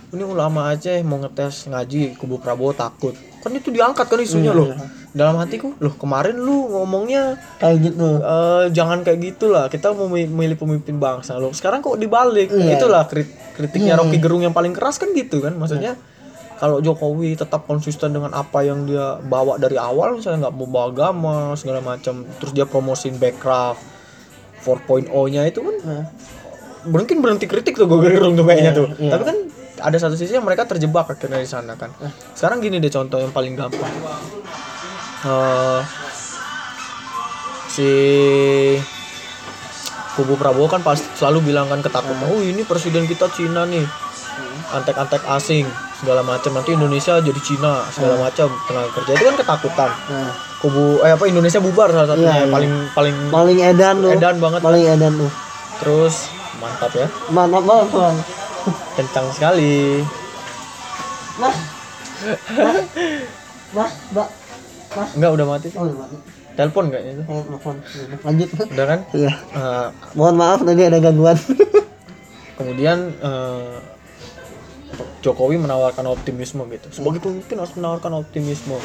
ini ulama Aceh mau ngetes ngaji kubu Prabowo takut. Kan itu diangkat kan isunya Iya, loh. Iya. dalam hatiku loh kemarin lu ngomongnya Kayak gitu. eh, jangan kayak gitulah kita mau mi- milih pemimpin bangsa loh. Sekarang kok dibalik. Iya. itulah krit- kritiknya Iya, Rocky Gerung yang paling keras kan gitu kan. Maksudnya kalau Jokowi tetap konsisten dengan apa yang dia bawa dari awal misalnya nggak mau bawa agama segala macam terus dia promosiin backcraft 4.0 nya itu kan Nah, mungkin berhenti kritik tuh gue gerung tuh kayaknya tuh. iya. tapi kan ada satu sisi yang mereka terjebak akhirnya di sana kan. Eh. sekarang gini deh contoh yang paling gampang. Eh, si kubu Prabowo kan pasti selalu bilang kan ketakutan oh ini presiden kita Cina nih. Antek-antek asing segala macam nanti Indonesia jadi Cina segala macam tenaga kerja itu kan ketakutan. Kubu eh apa Indonesia bubar salah satunya Iya, yang iya. paling paling Paling edan tuh. edan banget Paling edan tuh. terus mantap ya Mantap banget bang. kencang sekali Mas. Mas. Mbak. Mas. enggak udah mati Oh, udah mati. telepon kayaknya itu telepon. Lanjut. udah kan Iya. Eh, Mohon maaf tadi ada gangguan. kemudian eh, Jokowi menawarkan optimisme gitu sebagai pemimpin harus menawarkan optimisme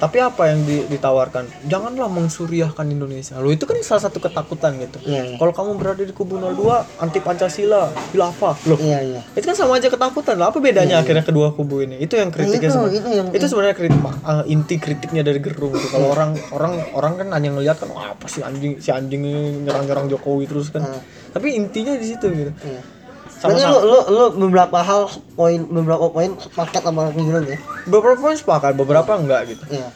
tapi apa yang di- ditawarkan? Janganlah mensuriahkan Indonesia. Lo itu kan salah satu ketakutan gitu. Iya, iya. kalau kamu berada di kubu 02 anti Pancasila khilafah. Loh Iya, iya. itu kan sama aja ketakutan. Lah apa bedanya akhirnya kedua kubu ini? Itu yang kritiknya itu, sebenarnya itu yang- itu sebenarnya kritik eh, inti kritiknya dari gerung gitu kalau orang orang orang kan hanya ngelihat kan "Wah, apa sih anjing si anjing nyerang-nyerang Jokowi terus kan. Hmm. tapi intinya di situ gitu Iya. Berarti lu, lu, lu beberapa hal poin beberapa poin sepakat sama Ringgirun ya? beberapa poin sepakat beberapa enggak gitu Iya.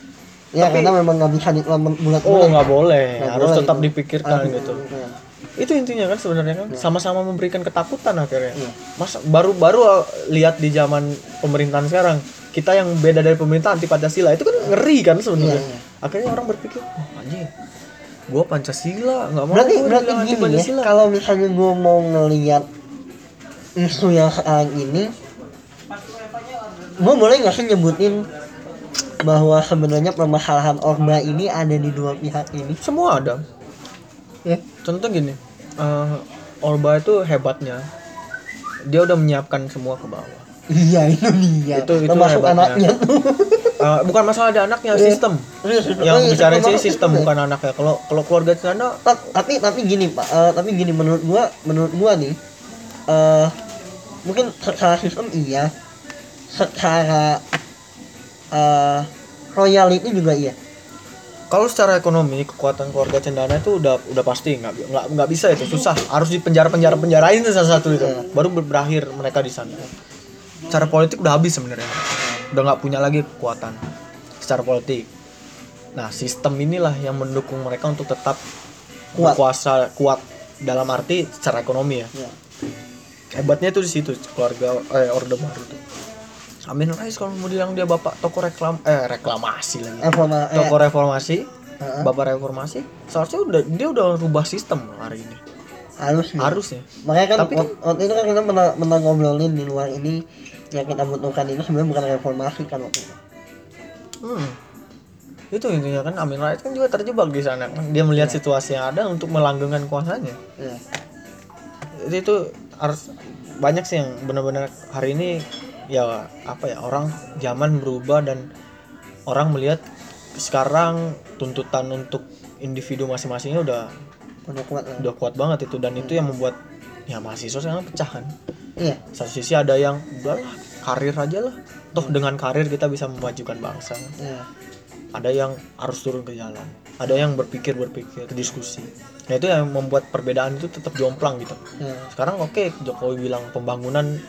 Ya Tapi- karena memang nggak bisa ditelan bulat oh nggak boleh Nggak harus boleh tetap itu. dipikirkan gitu Iya. itu intinya kan sebenarnya kan sama-sama memberikan ketakutan akhirnya Iya. mas baru baru uh, lihat di zaman pemerintahan sekarang kita yang beda dari pemerintah anti pancasila itu kan ngeri kan sebenarnya Iya, iya. akhirnya orang berpikir oh anjing gua pancasila nggak mau Berarti gua berarti gini ya, kalau misalnya gue mau ngelihat isu yang sekarang ini, gue boleh nggak sih nyebutin bahwa sebenarnya permasalahan Orba ini ada di dua pihak ini? semua ada Ya. contoh gini eh, Orba itu hebatnya dia udah menyiapkan semua ke bawah iya itu dia Itu- itu termasuk hebatnya. anaknya tuh (laughs) Eh, bukan masalah ada anaknya Iya. sistem Iya, sistem. yang Oh, iya, bicara banget, sistem ya. bukan anaknya kalau kalau keluarga Canda Ta- tapi tapi gini pak eh, tapi gini menurut gua menurut gua nih eh mungkin secara sistem iya. Secara eh royalty juga iya. Kalau secara ekonomi kekuatan keluarga Cendana itu udah udah pasti. Nggak nggak nggak bisa itu. Susah. Harus di penjara penjara penjarain itu salah satu itu. Iya. baru ber- berakhir mereka di sana. Secara politik udah habis sebenarnya. Udah nggak punya lagi kekuatan secara politik. Nah sistem inilah yang mendukung mereka untuk tetap Kuat. berkuasa kuat. Dalam arti secara ekonomi ya. Ya. Hebatnya itu di situ keluarga eh orde baru tuh. Amin Rais kalau mau bilang dia bapak toko reklam eh reklamasi lagi. Informa, eh, toko reformasi Heeh. bapak reformasi seharusnya udah dia udah rubah sistem hari ini. Harus nih. harusnya. Makanya kan Tapi wak- waktu itu kan kita pernah, pernah ngobrolin di luar ini yang kita butuhkan itu sebenarnya bukan reformasi kan waktu itu. Hmm. itu intinya kan Amin Rais kan juga terjebak di sana kan. Dia melihat situasi yang ada untuk melanggengkan kuasanya. Ya. itu, itu harus banyak sih yang benar-benar hari ini ya apa ya orang zaman berubah dan orang melihat sekarang tuntutan untuk individu masing-masingnya udah udah kuat lah. udah kuat banget itu dan itu yang membuat ya mahasiswa sekarang pecah kan. Iya. Satu sisi ada yang udahlah karir aja lah. Toh dengan karir kita bisa memajukan bangsa. Iya. Ada yang harus turun ke jalan. Ada yang berpikir berpikir diskusi nah itu yang membuat perbedaan itu tetap jomplang gitu. Iya sekarang oke Jokowi bilang pembangunan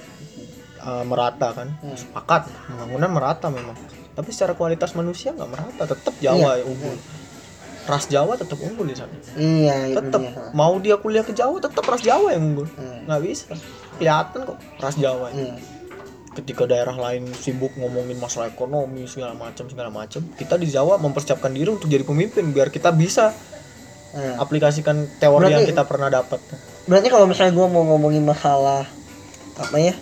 uh, merata kan. Hmm. sepakat pembangunan merata memang. Tapi secara kualitas manusia nggak merata tetap Jawa Iya, yang unggul. Ras Jawa tetap unggul di sana. Iya itu tetap. ha. mau dia kuliah ke Jawa tetap ras Jawa yang unggul. Iya. nggak bisa. Kelihatan kok ras Jawa. Iya. Ketika daerah lain sibuk ngomongin masalah ekonomi segala macam segala macam kita di Jawa mempersiapkan diri untuk jadi pemimpin biar kita bisa iya. aplikasikan teori yang Berarti- kita pernah dapat. berarti kalau misalnya gua mau ngomongin masalah apa ya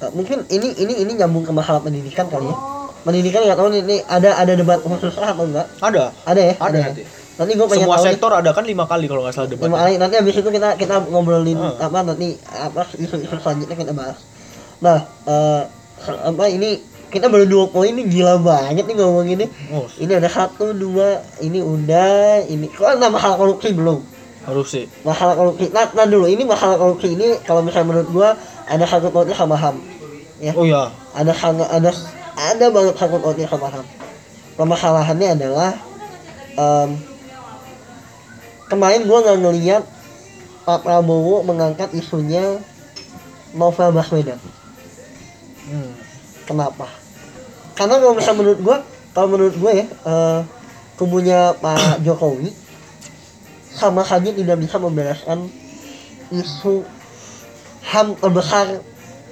eh, mungkin ini ini ini nyambung ke masalah pendidikan kali ya. Pendidikan nggak tahu nih, ini ada ada debat khusus atau enggak? Ada. Ada ya? Ada ya? nanti. Nanti gue pengen semua tahu nih. sektor ada kan lima kali kalau nggak salah lima debatnya kali. Nanti habis itu kita kita ngobrolin Ah. apa nanti apa isu-isu selanjutnya kita bahas. Nah eh, apa ini kita baru dua poin ini gila banget nih ngomonginnya. Oh ini ada satu dua ini udah ini kok ada masalah korupsi belum. Harus sih. Masalah korupsi nah, nah dulu ini masalah korupsi ini kalau misalnya menurut gua ada satu pautnya sama ham. Ya. Oh ya ada sangat ada ada banget sangkut pautnya sama ham. Permasalahannya adalah em, kemarin gua nggak ngeliat Pak Prabowo mengangkat isunya Novel Baswedan. Hmm. kenapa karena kalau misalnya menurut gua kalau menurut gua ya eh, kubunya Pak (coughs) Jokowi sama saja tidak bisa membereskan isu ham terbesar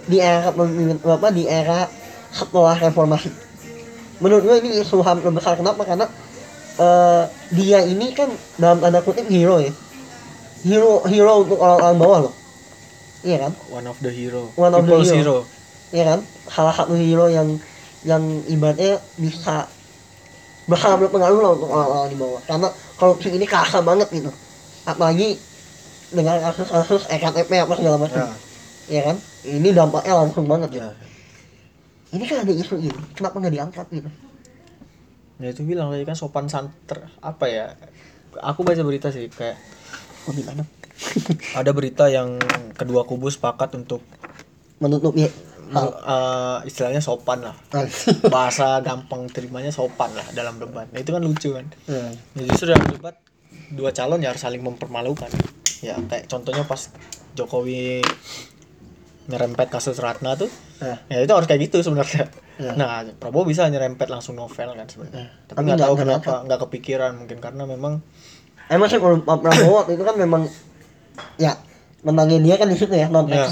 di era apa di era setelah reformasi. Menurut gue ini isu ham terbesar. Kenapa? Karena eh, dia ini kan dalam tanda kutip hero ya. Hero hero untuk orang-orang bawah loh. Iya kan? One of the hero. One of the People's hero. hero. Ya kan? Salah satu hero yang yang ibaratnya bisa besar berpengaruh lah untuk orang-orang di bawah. Karena korupsi ini kerasa banget gitu. Apalagi dengan kasus-kasus ektp apa segala macam. Ya. Ya kan? Ini dampaknya langsung banget ya ya. Ini kan ada isu ini kenapa nggak diangkat gitu? Ya itu bilang tadi kan sopan santer apa ya? Aku baca berita sih kayak oh gimana? (laughs) ada berita yang kedua kubu sepakat untuk menutupi hal eh, istilahnya sopan lah. (laughs) Bahasa gampang terimanya sopan lah dalam debat. Nah, itu kan lucu kan? Ya. ya, justru dalam debat dua calon ya harus saling mempermalukan. Ya kayak contohnya pas Jokowi nyerempet kasus Ratna tuh Nah, ya itu harus kayak gitu sebenarnya. Ya. nah Prabowo bisa nyerempet langsung novel kan sebenarnya. Ya. tapi nggak tahu kenapa nggak kepikiran mungkin karena memang emang sih kalau Prabowo itu kan memang ya menangnya dia kan di situ ya non ya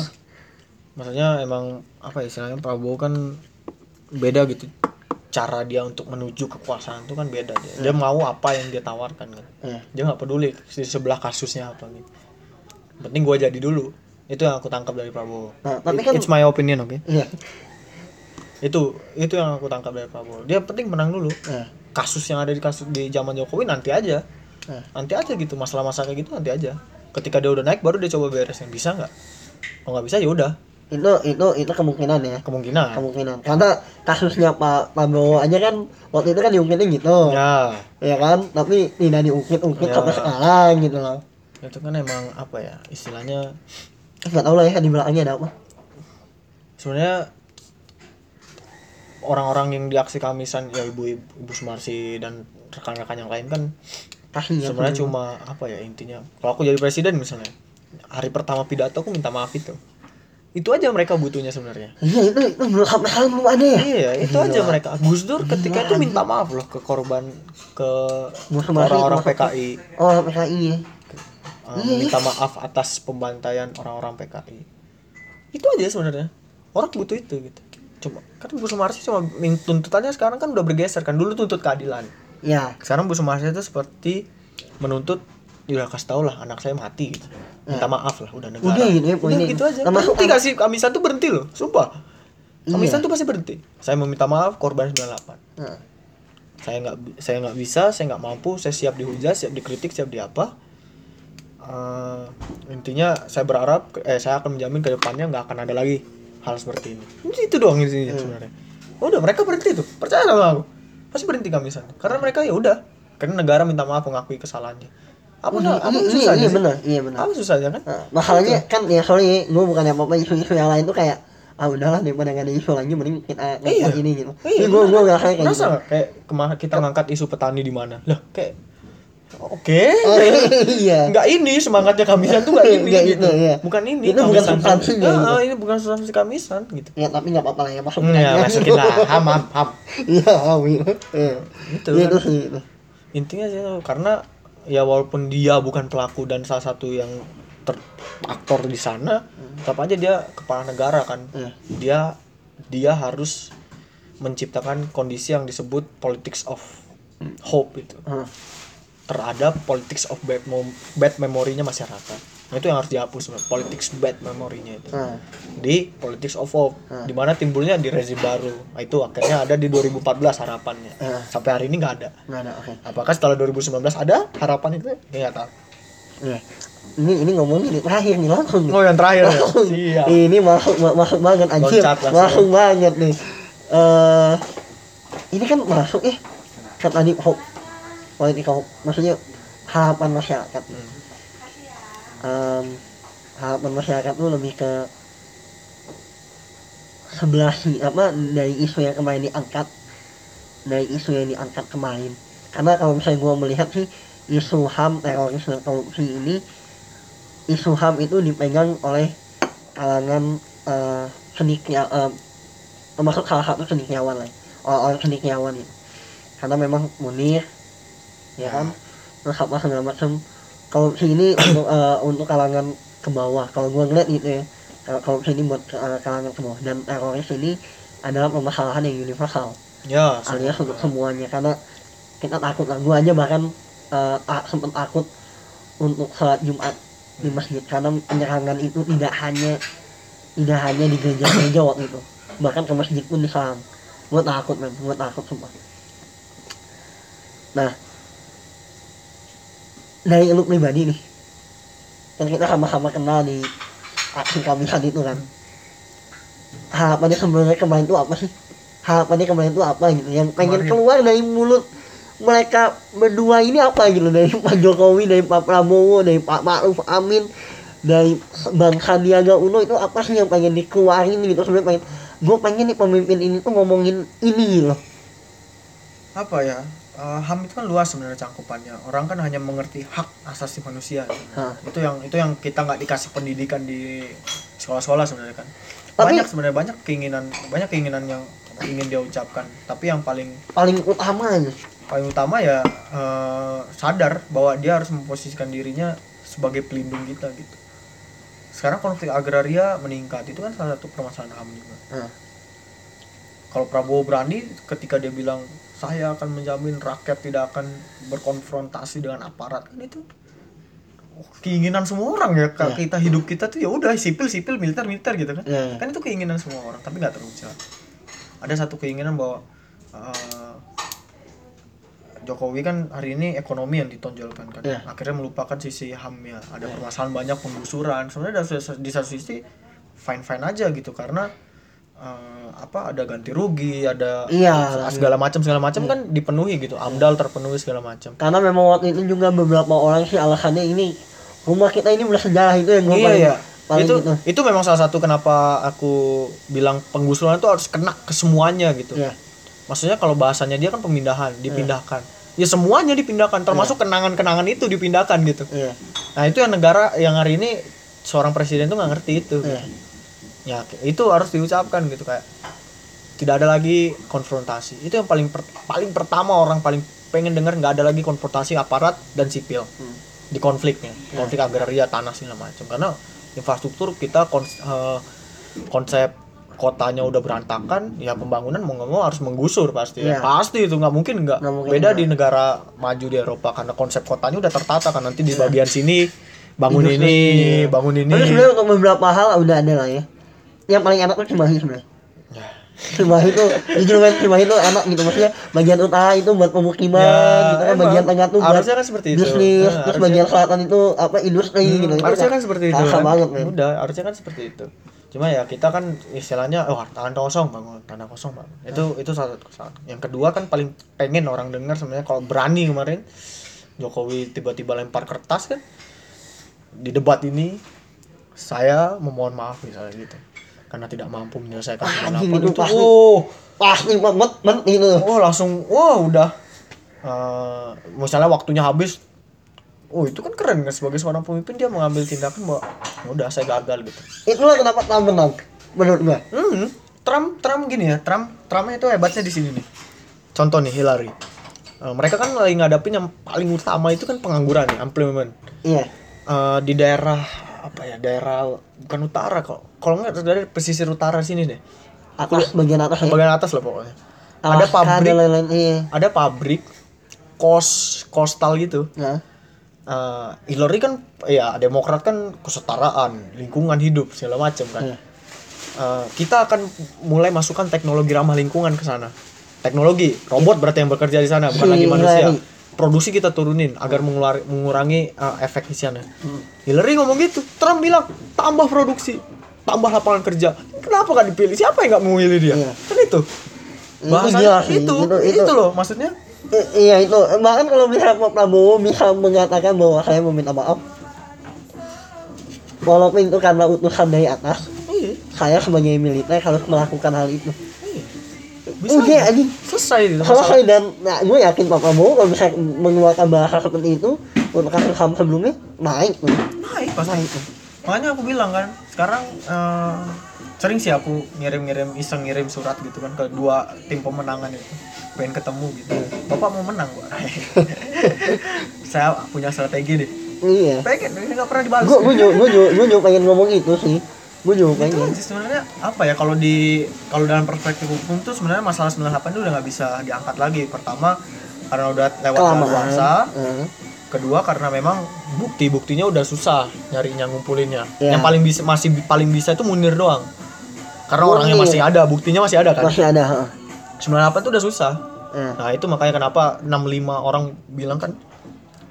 maksudnya emang apa ya istilahnya Prabowo kan beda gitu. Cara dia untuk menuju kekuasaan itu kan beda dia. Dia mau apa yang dia tawarkan kan. Ya. dia nggak peduli di sebelah kasusnya apa gitu. Penting gua jadi dulu. Itu yang aku tangkap dari Prabowo. Nah, tapi It- kan- it's my opinion oke? Iya. itu itu yang aku tangkap dari Prabowo. Dia penting menang dulu. Ya. kasus yang ada di kasus di zaman Jokowi nanti aja. Ya. nanti aja gitu masalah-masalah kayak gitu nanti aja. Ketika dia udah naik baru dia coba beresin bisa nggak? Kalau nggak bisa ya udah itu itu itu kemungkinan ya. Kemungkinan. Kemungkinan. Karena kasusnya Pak Prabowo aja kan waktu itu kan diungkitnya gitu. Ya. Ya kan? Tapi tidak diungkit-ungkit Ya. sampai sekarang gitu loh. Itu kan emang apa ya istilahnya nggak tahu lah ya di belakangnya ada apa. Sebenarnya orang-orang yang di aksi kamisan ya ibu ibu Sumarsi dan rekan-rekan yang lain kan kasih ya sebenarnya cuma apa ya intinya. Kalau aku jadi presiden misalnya hari pertama pidato aku minta maaf itu itu aja mereka butuhnya sebenarnya. Iya itu itu belum sampai sekarang belum ada ya? Iya itu aja mereka. Gus Dur ketika itu minta maaf loh ke korban ke orang-orang PKI oh PKI ya uh, Iya, minta maaf atas pembantaian orang-orang PKI itu aja sebenarnya. Orang butuh itu gitu. Cuma kan Bu Sumarsi cuma tuntutannya sekarang kan udah bergeser kan. Dulu tuntut keadilan. Ya sekarang Bu Sumarsi itu seperti menuntut udah kasih tau lah anak saya mati gitu. Minta maaf lah udah negara. Udah gitu ya, udah poinnya. gitu. aja. Termasuk berhenti anak- kasih kamisan tuh berhenti loh sumpah. Kamisan Iya. tuh pasti berhenti. Saya meminta maaf korban 98 nah, saya nggak saya nggak bisa saya nggak mampu saya siap dihujat siap dikritik siap di apa Eh, intinya saya berharap eh saya akan menjamin ke depannya nggak akan ada lagi hal seperti ini. Itu doang intinya sebenarnya. Udah mereka berhenti tuh. Percaya sama aku. Pasti berhenti kamisan. Karena mereka ya udah. Karena negara minta maaf mengakui kesalahannya apa Iya, apa iya, susahnya iya benar. Iya benar. Apa susahnya kan? Nah, masalahnya kan ya sorry gue bukan apa apa isu-isu yang lain tuh kayak ah udahlah daripada gak ada isu lagi mending kita ngangkat Iya. ini gitu. Iya, gue gue gak kayak gitu. kayak kemarin kita ngangkat isu petani di mana? Lah kayak oke. Oh, iya. (laughs) Nggak ini semangatnya kamisan tuh nggak (laughs) ini Nggak gitu. itu, iya. bukan ini Itu bukan kamisan. substansinya, Ah, gitu. ah, ini bukan substansi kamisan gitu. Ya tapi nggak apa-apa lah ya masuk ya masukin lah. Ham ham ham. (laughs) Iya amin iya. Itu Iya, kan. itu sih itu. Intinya sih itu, karena ya walaupun dia bukan pelaku dan salah satu yang ter aktor di sana tetap aja dia kepala negara kan. Iya. dia dia harus menciptakan kondisi yang disebut politics of hope itu. Ah, terhadap politics of bad mom bad memorinya masyarakat nah itu yang harus dihapus politics bad memorinya itu. Ah. di politics of hope Hmm. di mana timbulnya di rezim baru. Nah, itu akhirnya ada di 2014 harapannya. Hmm. sampai hari ini nggak ada. Nggak ada oke. Apakah setelah 2019 ada harapan itu? Ya nggak tahu. Iya. ini ini ngomongin ini terakhir nih langsung oh yang terakhir ya? Siap. Ini masuk ma- masuk banget anjir. Masuk banget nih. Eh ini kan masuk ya kan tadi hope. Politik hope. Maksudnya harapan masyarakat. Hmm. Em, harapan masyarakat tuh lebih ke sebelah sih apa dari isu yang kemarin diangkat. Dari isu yang diangkat kemarin. Karena kalau misalnya gua melihat sih isu ham teroris dan korupsi ini isu ham itu dipegang oleh kalangan eh cendekia eh, termasuk salah satu cendekiawan lah orang-orang cendekiawan itu karena memang Munir ya kan terus apa segala macam korupsi ini untuk (coughs) eh, untuk kalangan ke bawah kalau gua ngeliat gitu ya kalau korupsi ini buat eh, kalangan ke bawah dan teroris ini adalah permasalahan yang universal. Ya alias untuk semuanya karena kita takut lah. Gua aja bahkan eh, tak sempat takut untuk sholat Jumat di masjid karena penyerangan itu tidak hanya tidak hanya di gereja-gereja waktu itu. Bahkan ke masjid pun diserang gua takut men. Gua takut sumpah. Nah dari lu pribadi nih. Kan kita sama-sama kenal di aksi kamisan itu kan. Harapannya sebenarnya kemarin itu apa sih? Harapannya kemarin itu apa gitu? Yang pengen Kemarin. keluar dari mulut mereka berdua ini apa gitu? Dari Pak Jokowi dari Pak Prabowo dari Pak Ma'ruf Amin dari Bang Sandiaga Uno itu apa sih yang pengen dikeluarin gitu? Sebenarnya pengen gue pengen nih pemimpin ini tuh ngomongin ini loh apa ya eh, ham itu kan luas sebenarnya cangkupannya. Orang kan hanya mengerti hak asasi manusia. Hah. itu yang itu yang kita nggak dikasih pendidikan di sekolah-sekolah sebenarnya kan. Tapi- banyak sebenarnya banyak keinginan banyak keinginan yang ingin dia ucapkan. Tapi yang paling paling utama aja. paling utama ya eh, sadar bahwa dia harus memposisikan dirinya sebagai pelindung kita gitu. Sekarang konflik agraria meningkat. Itu kan salah satu permasalahan ham juga. Hah. kalau Prabowo berani ketika dia bilang saya akan menjamin rakyat tidak akan berkonfrontasi dengan aparat kan itu keinginan semua orang ya Kak. Iya. kita hidup kita tuh ya udah sipil sipil militer militer gitu kan iya. kan itu keinginan semua orang tapi nggak terucap ada satu keinginan bahwa eh, Jokowi kan hari ini ekonomi yang ditonjolkan kan Iya. akhirnya melupakan sisi ham ya ada permasalahan banyak penggusuran sebenarnya di satu sisi fine fine aja gitu karena eh, apa ada ganti rugi ada Iya. segala macam segala macam kan dipenuhi gitu amdal terpenuhi segala macam karena memang waktu itu juga beberapa orang sih alasannya ini rumah kita ini udah sejarah itu yang gue iya paling, iya paling itu gitu. itu memang salah satu kenapa aku bilang penggusuran itu harus kena ke semuanya gitu Iya. maksudnya kalau bahasanya dia kan pemindahan dipindahkan ya semuanya dipindahkan termasuk kenangan-kenangan itu dipindahkan gitu Iya. nah itu yang negara yang hari ini seorang presiden tuh nggak ngerti itu Iya. Ya itu harus diucapkan gitu kayak tidak ada lagi konfrontasi itu yang paling per- paling pertama orang paling pengen dengar nggak ada lagi konfrontasi aparat dan sipil di konfliknya konflik agraria tanah segala macam karena infrastruktur kita kons- eh, konsep kotanya udah berantakan ya pembangunan mau nggak mau harus menggusur pasti ya Iya. pasti itu nggak mungkin nggak beda nggak. di negara maju di Eropa karena konsep kotanya udah tertata kan nanti di bagian sini bangun Industri. ini bangun ini Tapi sebenarnya untuk beberapa hal udah ada lah ya. Yang paling enak tuh Cimahi sebenarnya. Ya. Cimahi tuh, jujur kan Cimahi tuh enak gitu maksudnya bagian utara itu buat pemukiman Ya, gitu kan emang. bagian tengah tuh buat kan seperti itu. bisnis, Nah, terus harusnya- bagian selatan itu apa industri gitu. Itu harusnya udah kan seperti itu kan. banget kan. udah harusnya kan seperti itu cuma ya kita kan istilahnya oh tanah kosong bangun tanah kosong bangun itu itu satu kesalahan yang kedua kan paling pengen orang dengar sebenarnya kalau berani kemarin Jokowi tiba-tiba lempar kertas kan di debat ini saya memohon maaf misalnya gitu karena tidak mampu menyelesaikan Ah, 98 anjing, itu itu. Pasti. oh Pasti banget banget itu. oh langsung wah udah. Eh, misalnya waktunya habis. Oh itu kan keren kan? Sebagai seorang pemimpin dia mengambil tindakan bahwa "Ya udah saya gagal gitu. Itulah kenapa Trump menang menurut gua. hmm, Trump Trump gini ya Trump Trumpnya itu hebatnya di sini nih. Contoh nih Hillary. Eh, mereka kan lagi ngadapin yang paling utama itu kan pengangguran ya employment. Iya. Eh, di daerah apa ya daerah bukan utara kok. Kalau nggak dari pesisir utara sini deh. Atas. Bagian atas ya. bagian atas lah pokoknya. Ada Alaska pabrik. dan lain-lain iya. ada pabrik kos kostal gitu. Nah, Eh, Hillary kan ya Demokrat kan kesetaraan lingkungan hidup segala macam kan. Iya. Eh, kita akan mulai masukkan teknologi ramah lingkungan ke sana. Teknologi robot berarti yang bekerja di sana bukan lagi manusia produksi kita turunin agar mengular- mengurangi eh, efek isiannya Hmm. Hillary ngomong gitu Trump bilang tambah produksi tambah lapangan kerja. Kenapa gak dipilih? Siapa yang nggak memilih dia? Iya. kan itu. Itu bahasanya itu, itu- itu itu. loh maksudnya. I- iya itu. Bahkan kalau misalnya Pak Prabowo bisa mengatakan bahwa saya meminta maaf. Walaupun itu karena utusan dari atas. Iya. Saya sebagai militer harus melakukan hal itu. Bisa Udah anjing. Selesai gitu saya dan nah, gue yakin Pak Prabowo kalau bisa mengeluarkan bahasa seperti itu untuk kasus HAM sebelumnya naik tuh naik pasti. Naik tuh makanya aku bilang kan sekarang eh, sering sih aku ngirim-ngirim iseng ngirim surat gitu kan ke dua tim pemenangan itu. Pengen ketemu gitu. Bapak mau menang gua (laughs) saya punya strategi deh. Iya. Pengen ini nggak pernah dibalas gue gue juga pengen ngomong itu sih gue juga itu pengen aja sebenarnya apa ya kalau di kalau dalam perspektif hukum tuh sebenarnya masalah 98 itu udah nggak bisa diangkat lagi pertama karena udah lewat kelamaan daluarsa Heeh. kedua karena memang bukti buktinya udah susah nyarinya ngumpulinnya Iya. yang paling bisa masih paling bisa itu Munir doang karena Munir. orangnya masih ada buktinya masih ada kan masih ada heeh. 98 tuh udah susah Heeh. nah itu makanya kenapa 65 orang bilang kan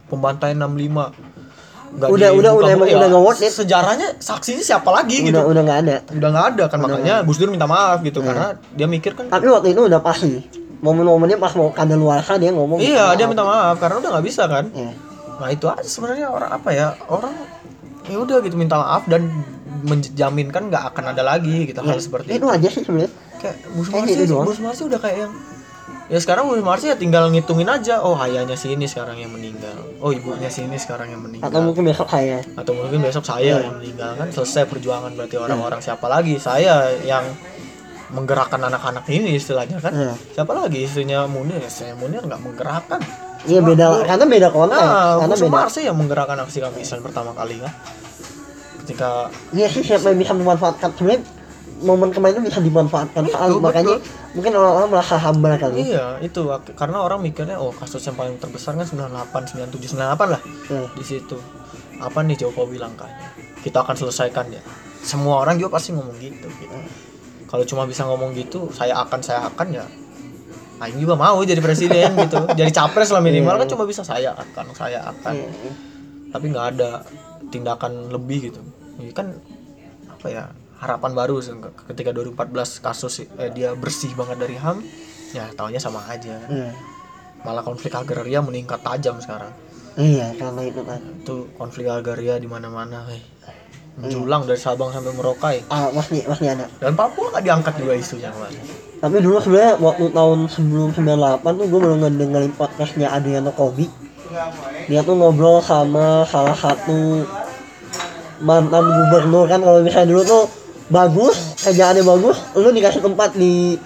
pembantaian 65 Nggak Udah- udah- udah emang ya, udah nggak worth it. sejarahnya saksinya siapa lagi gitu? udah udah nggak ada. Udah nggak ada kan makanya Gus Dur minta maaf gitu karena dia mikir kan tapi waktu itu udah pasti. Momen-momennya pas mau kadaluarsa dia ngomong iya dia minta maaf karena udah nggak bisa kan. Iya. nah itu aja sebenarnya orang apa ya orang ya udah gitu minta maaf dan menjaminkan nggak akan ada lagi gitu hal seperti itu itu. aja sih sebenarnya. Kayak Gus Kayak Marsi gitu Marsi udah kayak yang ya sekarang Gus Marsi ya tinggal ngitungin aja. Oh ayahnya si ini sekarang yang meninggal. Oh ibunya si ini sekarang yang meninggal. Atau mungkin besok saya. Atau mungkin besok saya yang meninggal kan? Selesai perjuangan berarti orang-orang. Siapa lagi? Saya yang menggerakkan anak-anak ini istilahnya kan? Iya. siapa lagi? Istrinya Munir. Ya saya Munir nggak menggerakkan. Iya beda karena beda konteks Nah, karena beda. Marsi yang menggerakkan aksi kamisan pertama kali kan? Ketika iya sih siapa yang bisa memanfaatkan? Sebenarnya momen kemarin itu bisa dimanfaatkan saat Betul, makanya mungkin orang-orang merasa hamba kali iya itu karena orang mikirnya oh kasus yang paling terbesar kan 98 97 98 lah Iya. di situ. Apa nih Jokowi langkahnya? Kita akan selesaikan ya. Semua orang juga pasti ngomong gitu, gitu. kalau cuma bisa ngomong gitu saya akan saya akan ya Aing juga mau jadi presiden (laughs) gitu. Jadi capres lah minimal kan cuma bisa saya akan saya akan. Iya. tapi nggak ada tindakan lebih gitu. Ini kan apa ya harapan baru ketika 2014 kasus eh, dia bersih banget dari ham ya taunya sama aja Iya. malah konflik agraria meningkat tajam sekarang Iya, karena itu kan. itu konflik agraria di mana-mana hei. menjulang dari Sabang sampai Merauke Ah, masih masih ada. dan Papua nggak diangkat juga isunya kemarin Tapi dulu sebenarnya waktu tahun sebelum 98 tuh gue belum ngedengerin podcastnya Adriano Kobi. Dia tuh ngobrol sama salah satu mantan gubernur kan kalau misalnya dulu tuh bagus kerjaannya bagus. Lu dikasih tempat di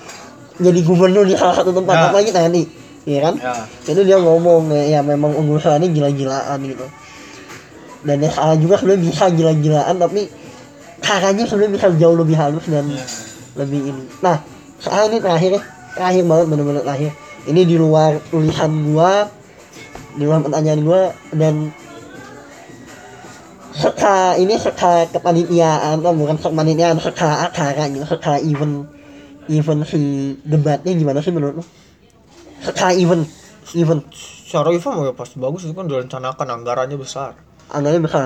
jadi gubernur di salah satu tempat. Ya. apalagi TNI iya kan? Ya. Itu dia ngomong ya, ya memang urusannya gila-gilaan gitu. Dan yang salah juga sebenarnya bisa gila-gilaan tapi caranya sebenarnya bisa jauh lebih halus dan Iya. lebih ini. Nah sekarang ini terakhir ya. Terakhir banget bener-bener terakhir. Ini di luar tulisan gua di luar pertanyaan gua dan seka ini seka kepanitiaan atau bukan seka kepanitiaan seka acara gitu seka event event si debatnya gimana sih menurut lu? Seka event event. Secara event ya pasti bagus itu kan direncanakan anggarannya besar. Anggarannya besar.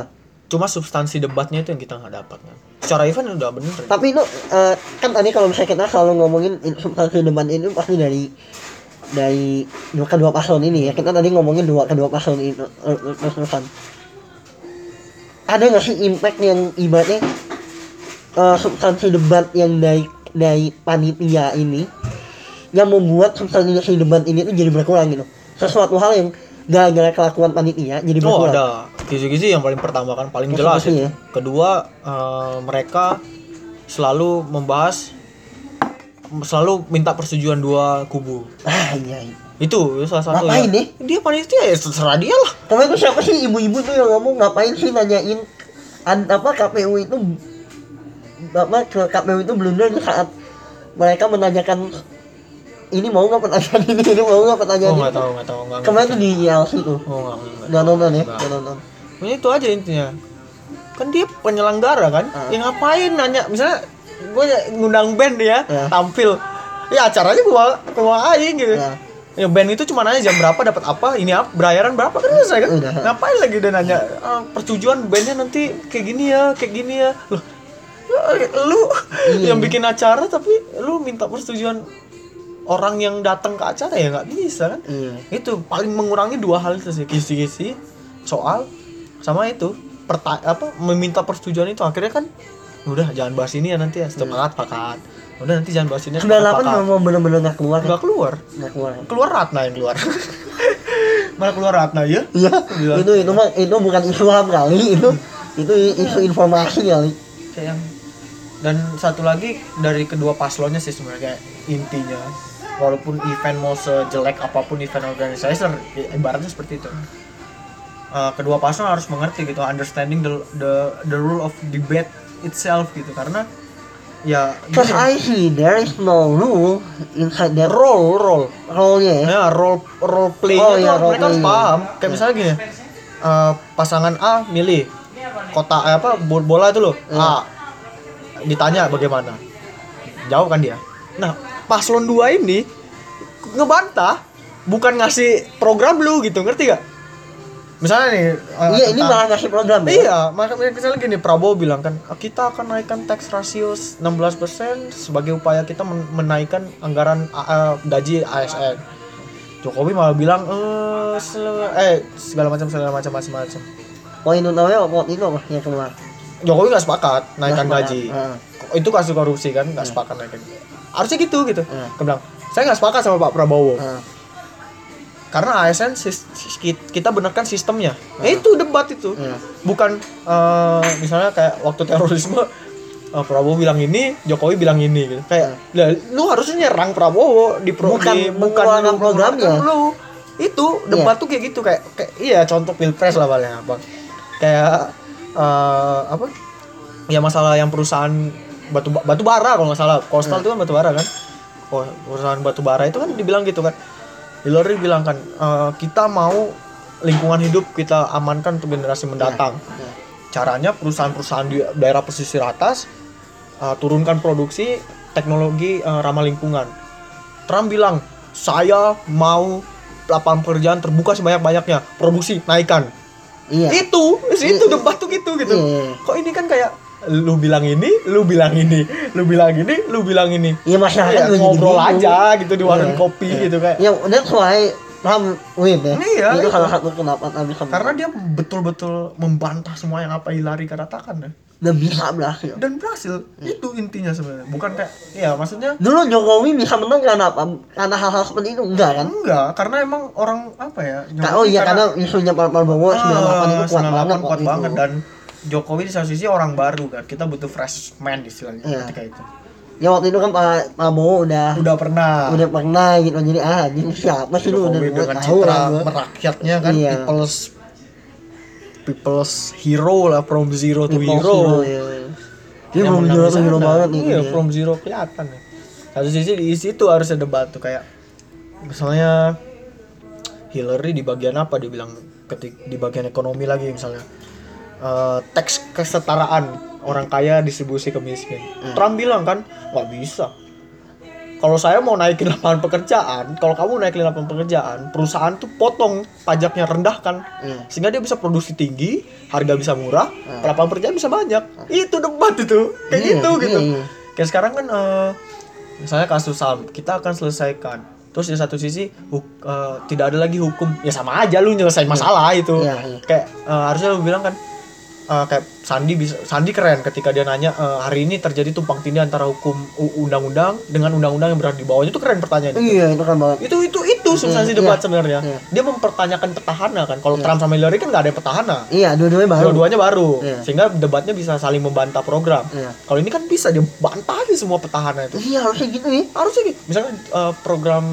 Cuma substansi debatnya itu yang kita nggak dapat kan. Secara event udah bener. Tapi itu eh, kan tadi kalau misalnya kita selalu ngomongin in- substansi debat ini pasti dari dari dua kedua paslon ini ya. Kita tadi ngomongin dua kedua paslon itu eh, eh, terus-terusan ada nggak sih impact yang ibaratnya eh, substansi debat yang dari dari panitia ini yang membuat substansi debat ini tuh jadi berkurang gitu sesuatu hal yang gara-gara kelakuan panitia jadi Oh berkurang ada kisi-kisi yang paling pertama kan paling jelas ya. Kedua eh, mereka selalu membahas selalu minta persetujuan dua kubu. ah iya, iya. Itu salah satu. Ngapain ya. Dia panitia ya terserah dia lah. Kemarin tuh siapa sih ibu-ibu tuh yang ngomong ngapain sih nanyain an, apa KPU itu apa KPU itu blunder saat mereka menanyakan ini mau nggak pertanyaan ini ini mau nggak pertanyaan Oh ini nggak tahu nggak tahu nggak. kemarin tuh di ILC tuh Oh nggak nonton ya Nggak. nonton Pokoknya itu aja intinya. Kan dia penyelenggara kan. Ah. Ya ngapain nanya misalnya gue ngundang band dia Ya. tampil. Ya acaranya gua gua aing gitu. Ya. Ya band itu cuma nanya jam berapa dapat apa, ini apa, bayaran berapa kan selesai kan? Udah. Ngapain lagi udah nanya "Ah, persetujuan bandnya nanti kayak gini ya, kayak gini ya. Loh, lu Iya. yang bikin acara tapi lu minta persetujuan orang yang datang ke acara ya nggak bisa kan? iya Itu paling mengurangi dua hal itu sih, kisi-kisi soal sama itu perta apa meminta persetujuan itu akhirnya kan udah jangan bahas ini ya nanti ya sepakat sepakat udah nanti jangan bahas ini. Sembilan delapan memang bener-bener nggak keluar nggak keluar. Nggak keluar keluar Ratna yang keluar. (laughs) Malah keluar Ratna ya iya. Bilang. itu itu mah itu bukan isu ham kali itu itu isu informasi kali. Kayak yang dan satu lagi dari kedua paslonnya sih sebenarnya intinya. Walaupun event mau sejelek apa pun event organizer i- ibaratnya seperti itu. Uh, kedua paslon harus mengerti gitu understanding the the the rule of debate itself gitu. Karena ya. Because I gini, see there is no rule inside that role role role-nya ya. ya role role play Oh, iya, role mereka harus play. paham. Kayak misalnya gini uh, pasangan A milih kota eh, apa bo- bola itu loh Iya. A. Ditanya bagaimana. Jawab kan dia. Nah paslon dua ini ngebantah bukan ngasih program lu gitu ngerti gak misalnya nih uh, Iya, ini tentang- malah ngasih program ya. Iya, makanya misalnya gini Prabowo bilang kan kita akan naikkan tax ratio 16% sebagai upaya kita men- menaikkan anggaran uh, gaji ASN. Jokowi malah bilang eh eh segala macam segala macam macam macam. Poin utamanya waktu itu apa yang keluar? Jokowi nggak sepakat naikkan Nggak gaji. Itu kasus korupsi kan nggak sepakat naikkan. Harusnya gitu gitu. Dia bilang saya nggak sepakat sama Pak Prabowo. Karena ASN kita benarkan sistemnya. Nah, itu debat itu. Iya. bukan eh, misalnya kayak waktu terorisme eh, Prabowo bilang ini, Jokowi bilang ini gitu. Kayak lah, lu harusnya nyerang Prabowo di pro, Bukan di- mengeluarkan lu programnya. mengeluarkan lu. Itu debat tuh kayak gitu kayak, kayak iya contoh pilpres lah paling apa. Kayak eh, apa? Ya masalah yang perusahaan batu batu bara kalau nggak salah. Coastal itu kan batu bara kan. Oh, perusahaan batu bara itu kan dibilang gitu kan. Hillary bilang kan eh, kita mau lingkungan hidup kita amankan untuk generasi mendatang. Iya. Caranya perusahaan-perusahaan di daerah pesisir atas uh, turunkan produksi teknologi uh, ramah lingkungan. Trump bilang, saya mau lapangan pekerjaan terbuka sebanyak-banyaknya, produksi naikkan. Iya. Itu, itu Iya. debat tuh gitu gitu. Iya. Kok ini kan kayak lu bilang ini lu bilang ini lu bilang ini lu bilang ini Iya masyarakat Ya, ngobrol gitu. aja gitu di warung Iya, kopi iya. gitu kayak Ya that's why Trump win ya. Iya, Itu salah satu kenapa Trump bisa karena dia betul-betul membantah semua yang apa Hillary katakan ya. dan bisa berhasil. dan berhasil itu intinya sebenarnya bukan kayak ya maksudnya Dulu Jokowi bisa menang karena apa? Karena hal-hal seperti itu enggak kan? enggak karena emang orang apa ya Ka- oh iya karena isunya Pak Prabowo 98 itu Ah, kuat 98 banget kuat banget dan Jokowi di satu sisi orang baru kan kita butuh fresh man istilahnya Iya. ketika itu Ya waktu itu kan Pak Prabowo udah udah pernah udah pernah gitu jadi ah ini siapa sih lu udah dengan tahu citra gua. merakyatnya kan Iya. people's people's hero lah from zero to People hero hero, ya. Dia Yang belum menang hero banget nih. iya dia. from zero kelihatan ya satu sisi di situ harusnya debat tuh kayak misalnya Hillary di bagian apa dibilang ketik di bagian ekonomi lagi misalnya eh, teks kesetaraan orang kaya distribusi ke miskin. Hmm. Trump bilang kan nggak bisa. Kalau saya mau naikin (laughs) lapangan pekerjaan kalau kamu naikin lapangan pekerjaan perusahaan tuh potong pajaknya rendahkan. Iya. sehingga dia bisa produksi tinggi harga bisa murah Hmm. lapangan pekerjaan bisa banyak. Itu debat itu. Kayak Iya, gitu gitu. Iya. kayak sekarang kan eh, misalnya kasus sam kita akan selesaikan. Terus di satu sisi huk- eh, tidak ada lagi hukum. Ya sama aja lu nyelesain masalah itu. Iya, iya. kayak eh, harusnya lu bilang kan eh, kayak Sandi bisa Sandi keren ketika dia nanya eh, hari ini terjadi tumpang tindih antara hukum undang-undang dengan undang-undang yang berada di bawahnya itu keren pertanyaannya Iya itu kan banget. itu itu itu substansi Iya, debat iya, sebenarnya iya. dia mempertanyakan petahana kan kalau Trump sama Hillary kan nggak ada petahana Iya dua-duanya baru. dua-duanya baru Iya. sehingga debatnya bisa saling membantah program Iya. kalau ini kan bisa dia bantah aja semua petahana itu Iya harusnya gitu nih. harusnya gitu misalnya eh, program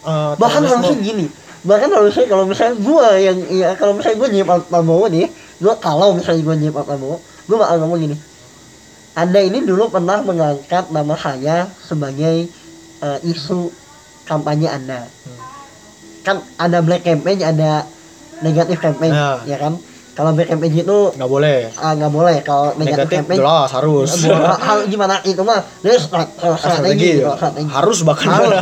eh, Bahkan harusnya gini. Bahkan harusnya kalau misalnya gua yang ya kalau misalnya gua jadi Prabowo nih, gua kalau misalnya gua jadi Pak Prabowo, gua bakal ngomong gini. Anda ini dulu pernah mengangkat nama saya sebagai eh, isu kampanye Anda. Hmm. Kan ada black campaign, ada negatif campaign, Ya. ya kan? Kalau black campaign itu nggak boleh ah, nggak boleh. Kalau negatif, negatif campaign jelas harus hal gimana itu mah dia stra- strategi, ya. harus bahkan harus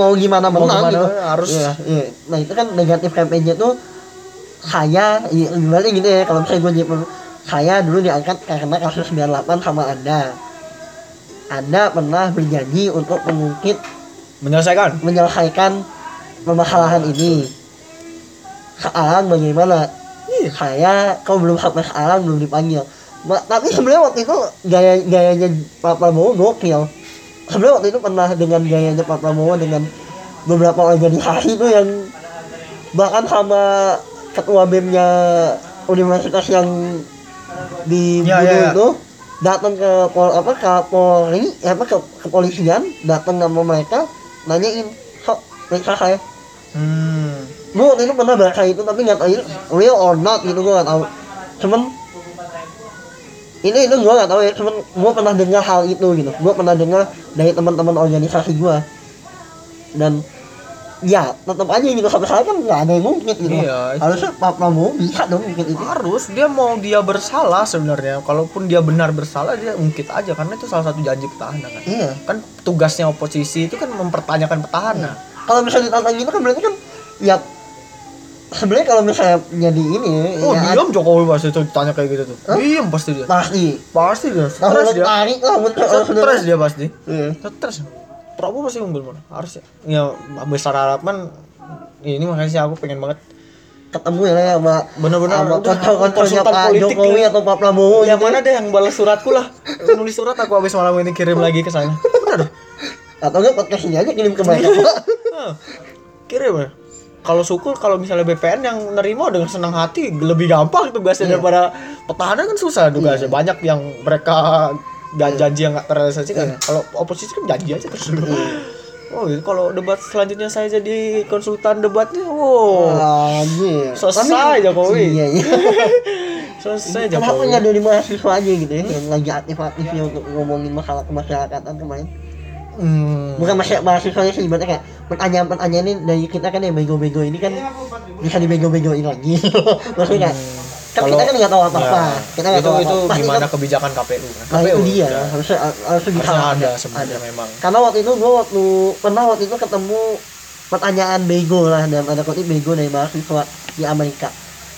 mau gimana Mau gimana, gitu harus. Iya, iya. nah itu kan negatif kampanye tuh saya iya, gimana gitu ya kalau misalnya gue jadi pem- saya dulu diangkat karena kasus 98 sama anda. Anda pernah berjanji untuk mengungkit menyelesaikan? menyelesaikan permasalahan ini. Sekarang bagaimana? Iya. saya kau belum sampai sekarang belum dipanggil. Ma- tapi sebenarnya waktu itu gaya gayanya Pak Prabowo gokil. Sebenarnya waktu itu pernah dengan gayanya Pak Prabowo dengan beberapa organisasi itu yang bahkan sama ketua BEM-nya universitas yang dibunuh Ya, ya, ya. itu datang ke pol apa ke polri eh, apa ke kepolisian datang sama mereka nanyain sok periksa saya hmm. gue waktu itu pernah baca itu tapi nggak tahu real or not gitu gue nggak tahu cuman ini itu gue nggak tahu ya cuman gue pernah dengar hal itu gitu gue pernah dengar dari teman-teman organisasi gue dan ya tetap aja gitu sampai sekarang kan nggak ada yang ngungkit gitu. Iya, itu- harusnya Pak Prabowo bisa dong ngungkit itu. Harus dia mau dia bersalah sebenarnya. Kalaupun dia benar bersalah dia ungkit aja karena itu salah satu janji petahana kan. Iya. Kan tugasnya oposisi itu kan mempertanyakan petahana kalau misalnya ditantang gitu kan berarti kan ya sebenarnya kalau misalnya jadi ini oh ya diam Jokowi pasti tuh tanya kayak gitu tuh. Hah? diam pasti dia. Pasti. Pasti dia. Stres dia. tarik lah muncul stres dia pasti. Iya. stres Prabowo pasti unggul mana harus ya. Ya besar harapan ini makanya sih aku pengen banget ketemu ya ya sama bener-bener sama udah, konsultan Pak Jokowi atau Pak Prabowo yang gitu. mana deh yang balas suratku lah. Nulis surat aku habis malam ini kirim lagi ke sana. Bener atau enggak podcast ini aja kirim ke mereka. (laughs) Pak. Kirim ya? Kalau syukur kalau misalnya BPN yang nerima dengan senang hati lebih gampang tugasnya Iya. daripada petahana kan susah tugasnya. Banyak yang mereka dan janji yang nggak terrealisasi kan Iya. kalau oposisi kan janji aja terus oh gitu. kalau debat selanjutnya saya jadi konsultan debatnya wow Anjir. Selesai, Tapi- Jokowi. Iya, iya. (laughs) selesai Kenapa Jokowi nggak dari mahasiswa aja gitu ya yang lagi aktif-aktifnya untuk ngomongin masalah kemasyarakatan kemarin? hmm. Bukan masyarakat mahasiswanya sih, ibaratnya kayak pertanyaan-pertanyaan ini dari kita kan yang bego-bego ini kan bisa dibego-begoin lagi. (laughs) Maksudnya kayak kan kita kan nggak tahu apa-apa. Ya, Kita nggak itu tahu itu apa-apa. Pasti gimana kan- kebijakan KPU kan Nah itu KPU, dia, ya. harusnya harusnya bisa harusnya ada sebenarnya memang. Karena waktu itu gue waktu pernah waktu itu ketemu pertanyaan bego lah dalam ada kutip bego dari mahasiswa di Amerika.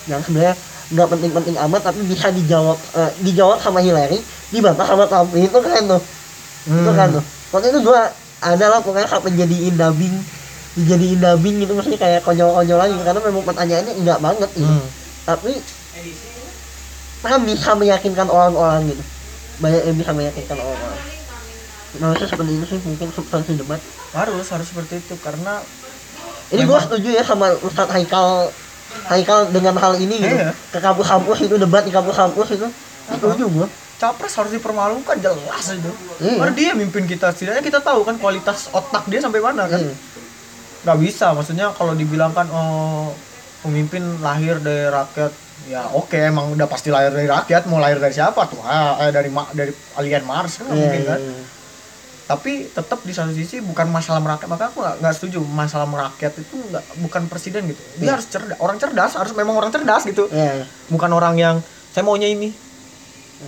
Yang sebenarnya nggak penting-penting amat tapi bisa dijawab eh, dijawab sama Hillary dibantah sama Tamrin itu keren tuh. Itu Hmm. kan tuh. Waktu itu gua ada lah pokoknya sampai jadiin dubbing dijadiin dubbing gitu maksudnya kayak konyol-konyol lagi. Karena memang pertanyaannya enggak banget gitu Hmm. tapi kan bisa meyakinkan orang-orang gitu. Banyak yang bisa meyakinkan orang-orang. Menurut saya seperti itu sih mungkin substansi debat. Harus harus seperti itu karena ini gua Memang. setuju ya sama Ustadz Haikal Haikal dengan hal ini gitu. Iya. ke kampus-kampus itu debat di kampus-kampus itu. Setuju gua. Capres harus dipermalukan jelas itu. Iya. karena dia mimpin kita. Setidaknya kita tahu kan kualitas otak dia sampai mana kan. Iya. nggak bisa maksudnya kalau dibilangkan oh pemimpin lahir dari rakyat ya oke emang udah pasti lahir dari rakyat. Mau lahir dari siapa? Tuh ah, eh, dari ma- dari alien Mars kan Iya, mungkin iya, kan? iya. tapi tetap di satu sisi bukan masalah merakyat. Maka aku nggak setuju masalah merakyat itu nggak bukan presiden gitu. Dia Iya. harus cerdas. Orang cerdas harus memang orang cerdas gitu. Iya, iya. bukan orang yang saya maunya ini.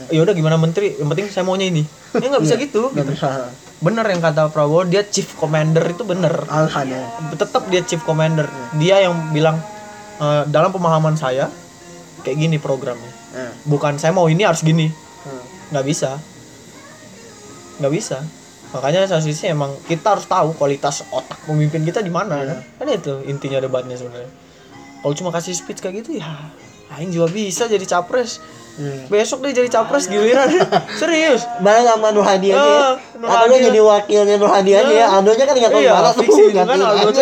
Ya udah gimana menteri? Yang penting saya maunya ini. Ya nggak bisa Iya, gitu nggak gitu. bisa. Bener yang kata Prabowo dia chief commander itu bener. Tetap dia chief commander. Dia yang bilang "Eh, dalam pemahaman saya kayak gini programnya. Nah, bukan saya mau ini harus gini. Hmm. nggak bisa. Nggak bisa. Makanya satu sisi emang kita harus tahu kualitas otak pemimpin kita di mana kan? Kan itu intinya debatnya sebenarnya. Kalau cuma kasih speech kayak gitu ya Aing juga bisa jadi capres. Hmm. besok dia jadi capres giliran. (laughs) Serius? Barang sama Nur Hadi aja ya. Dia jadi wakilnya Nur Hadi aja ya. Aldonya kan nggak tahu iya. mana tuh. fiksi (laughs) itu kan Aldo. (laughs)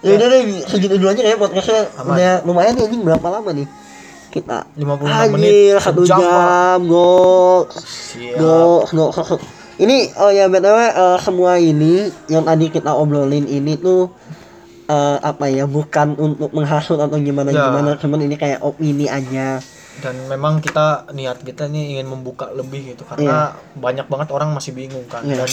Ya udah deh, segitu dulu aja kayak podcastnya. Aman. udah lumayan nih anjing berapa lama nih? Kita 56 menit. satu jam, gok, gok, gok, gok. Ini oh ya btw eh, semua ini yang tadi kita obrolin ini tuh eh, apa ya bukan untuk menghasut atau gimana Ya. gimana cuman ini kayak opini aja. Dan memang kita niat kita nih ingin membuka lebih gitu karena banyak banget orang masih bingung kan. Iya. dan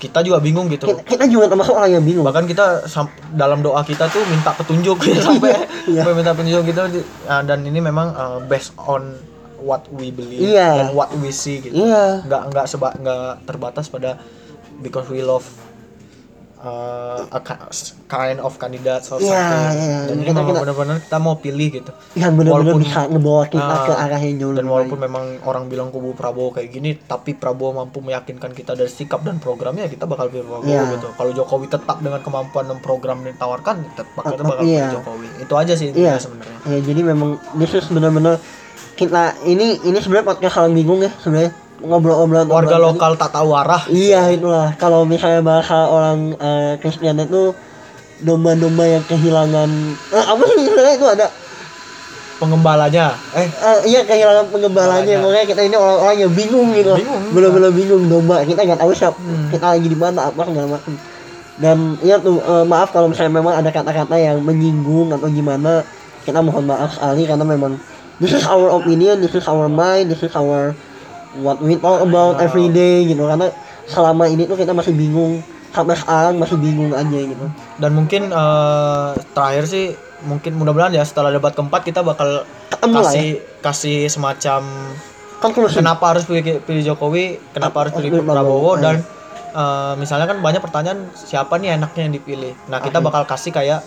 kita juga bingung gitu. Kita, kita juga termasuk orang yang bingung. Bahkan kita dalam doa kita tuh minta petunjuk ya, sampai Iya. sampai minta petunjuk gitu. Uh, dan ini memang uh, based on what we believe Iya. and what we see gitu. Iya. Nggak nggak seba nggak terbatas pada because we love uh, a ki- kind of candidates or Iya, something iya. dan ini Kita- memang benar-benar kita mau pilih gitu yang benar-benar Walaupun- bisa ngebawa kita Ah, ke arah yang jauh dan walaupun baik. memang orang bilang kubu Prabowo kayak gini tapi Prabowo mampu meyakinkan kita dari sikap dan programnya kita bakal pilih Prabowo Iya. gitu kalau Jokowi tetap dengan kemampuan dan program yang ditawarkan tetap kita bakal iya. pilih Jokowi itu aja sih Iya. sebenarnya ya jadi memang this is benar-benar kita ini ini sebenarnya podcast saling bingung ya sebenarnya ngobrol-ngobrol warga ngobrol lokal tak tahu arah. Iya itulah. Kalau misalnya bahasa orang eh, Kristen itu domba-domba yang kehilangan eh, apa sih sebenarnya itu ada? Pengembalanya. Eh. Eh, iya kehilangan pengembalanya. Makanya kita ini orang-orang yang bingung gitu. Bingung. benar-benar bingung. Domba kita nggak tahu siapa. Hmm. kita lagi di mana apa segala macam. Dan ya tuh eh, maaf kalau misalnya memang ada kata-kata yang menyinggung atau gimana kita mohon maaf sekali karena memang this is our opinion this is our mind this is our what we talk about every day gitu. Karena selama ini tuh kita masih bingung. Sampai sekarang masih bingung aja gitu. Dan mungkin eh, terakhir sih mungkin mudah-mudahan ya setelah debat keempat kita bakal ketemu lah ya. kasih kasih semacam konklusi kenapa harus pilih, pilih Jokowi, kenapa harus pilih Prabowo Prabowo, dan eh, misalnya kan banyak pertanyaan siapa nih enaknya yang dipilih. Nah, kita bakal kasih kayak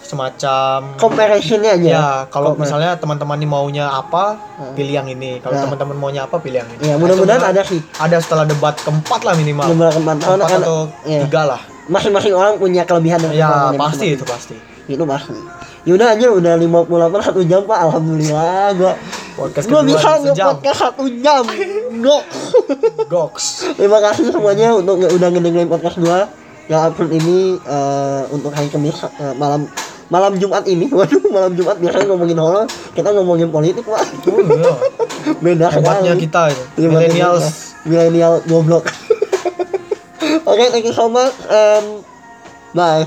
semacam comparisonnya aja ya kalau Compare. misalnya teman-teman nih maunya apa, Hmm. pilih yang ini. Kalau Ya. teman-teman maunya apa, pilih yang ini. ya Nah, mudah-mudahan ada sih ada setelah debat keempat lah minimal. Kemampuan Keempat karena atau iya. tiga lah. masing-masing orang punya kelebihan dan Ya kekurangannya pasti itu pasti. itu pasti Yaudah aja udah 58 satu jam pak Alhamdulillah gua Podcast gua bisa nge-podcast satu jam Gok Goks. Terima kasih semuanya untuk udah ngedengerin podcast gua Yang upload ini eh, untuk hari Kamis eh, malam malam Jumat ini (laughs) Waduh malam Jumat biasanya ngomongin horor Kita ngomongin politik pak (laughs) Oh, iya. Beda Hebatnya kita itu. Hebatnya Millennials. kita. Millennial goblok (laughs) Oke thank you so much um, Bye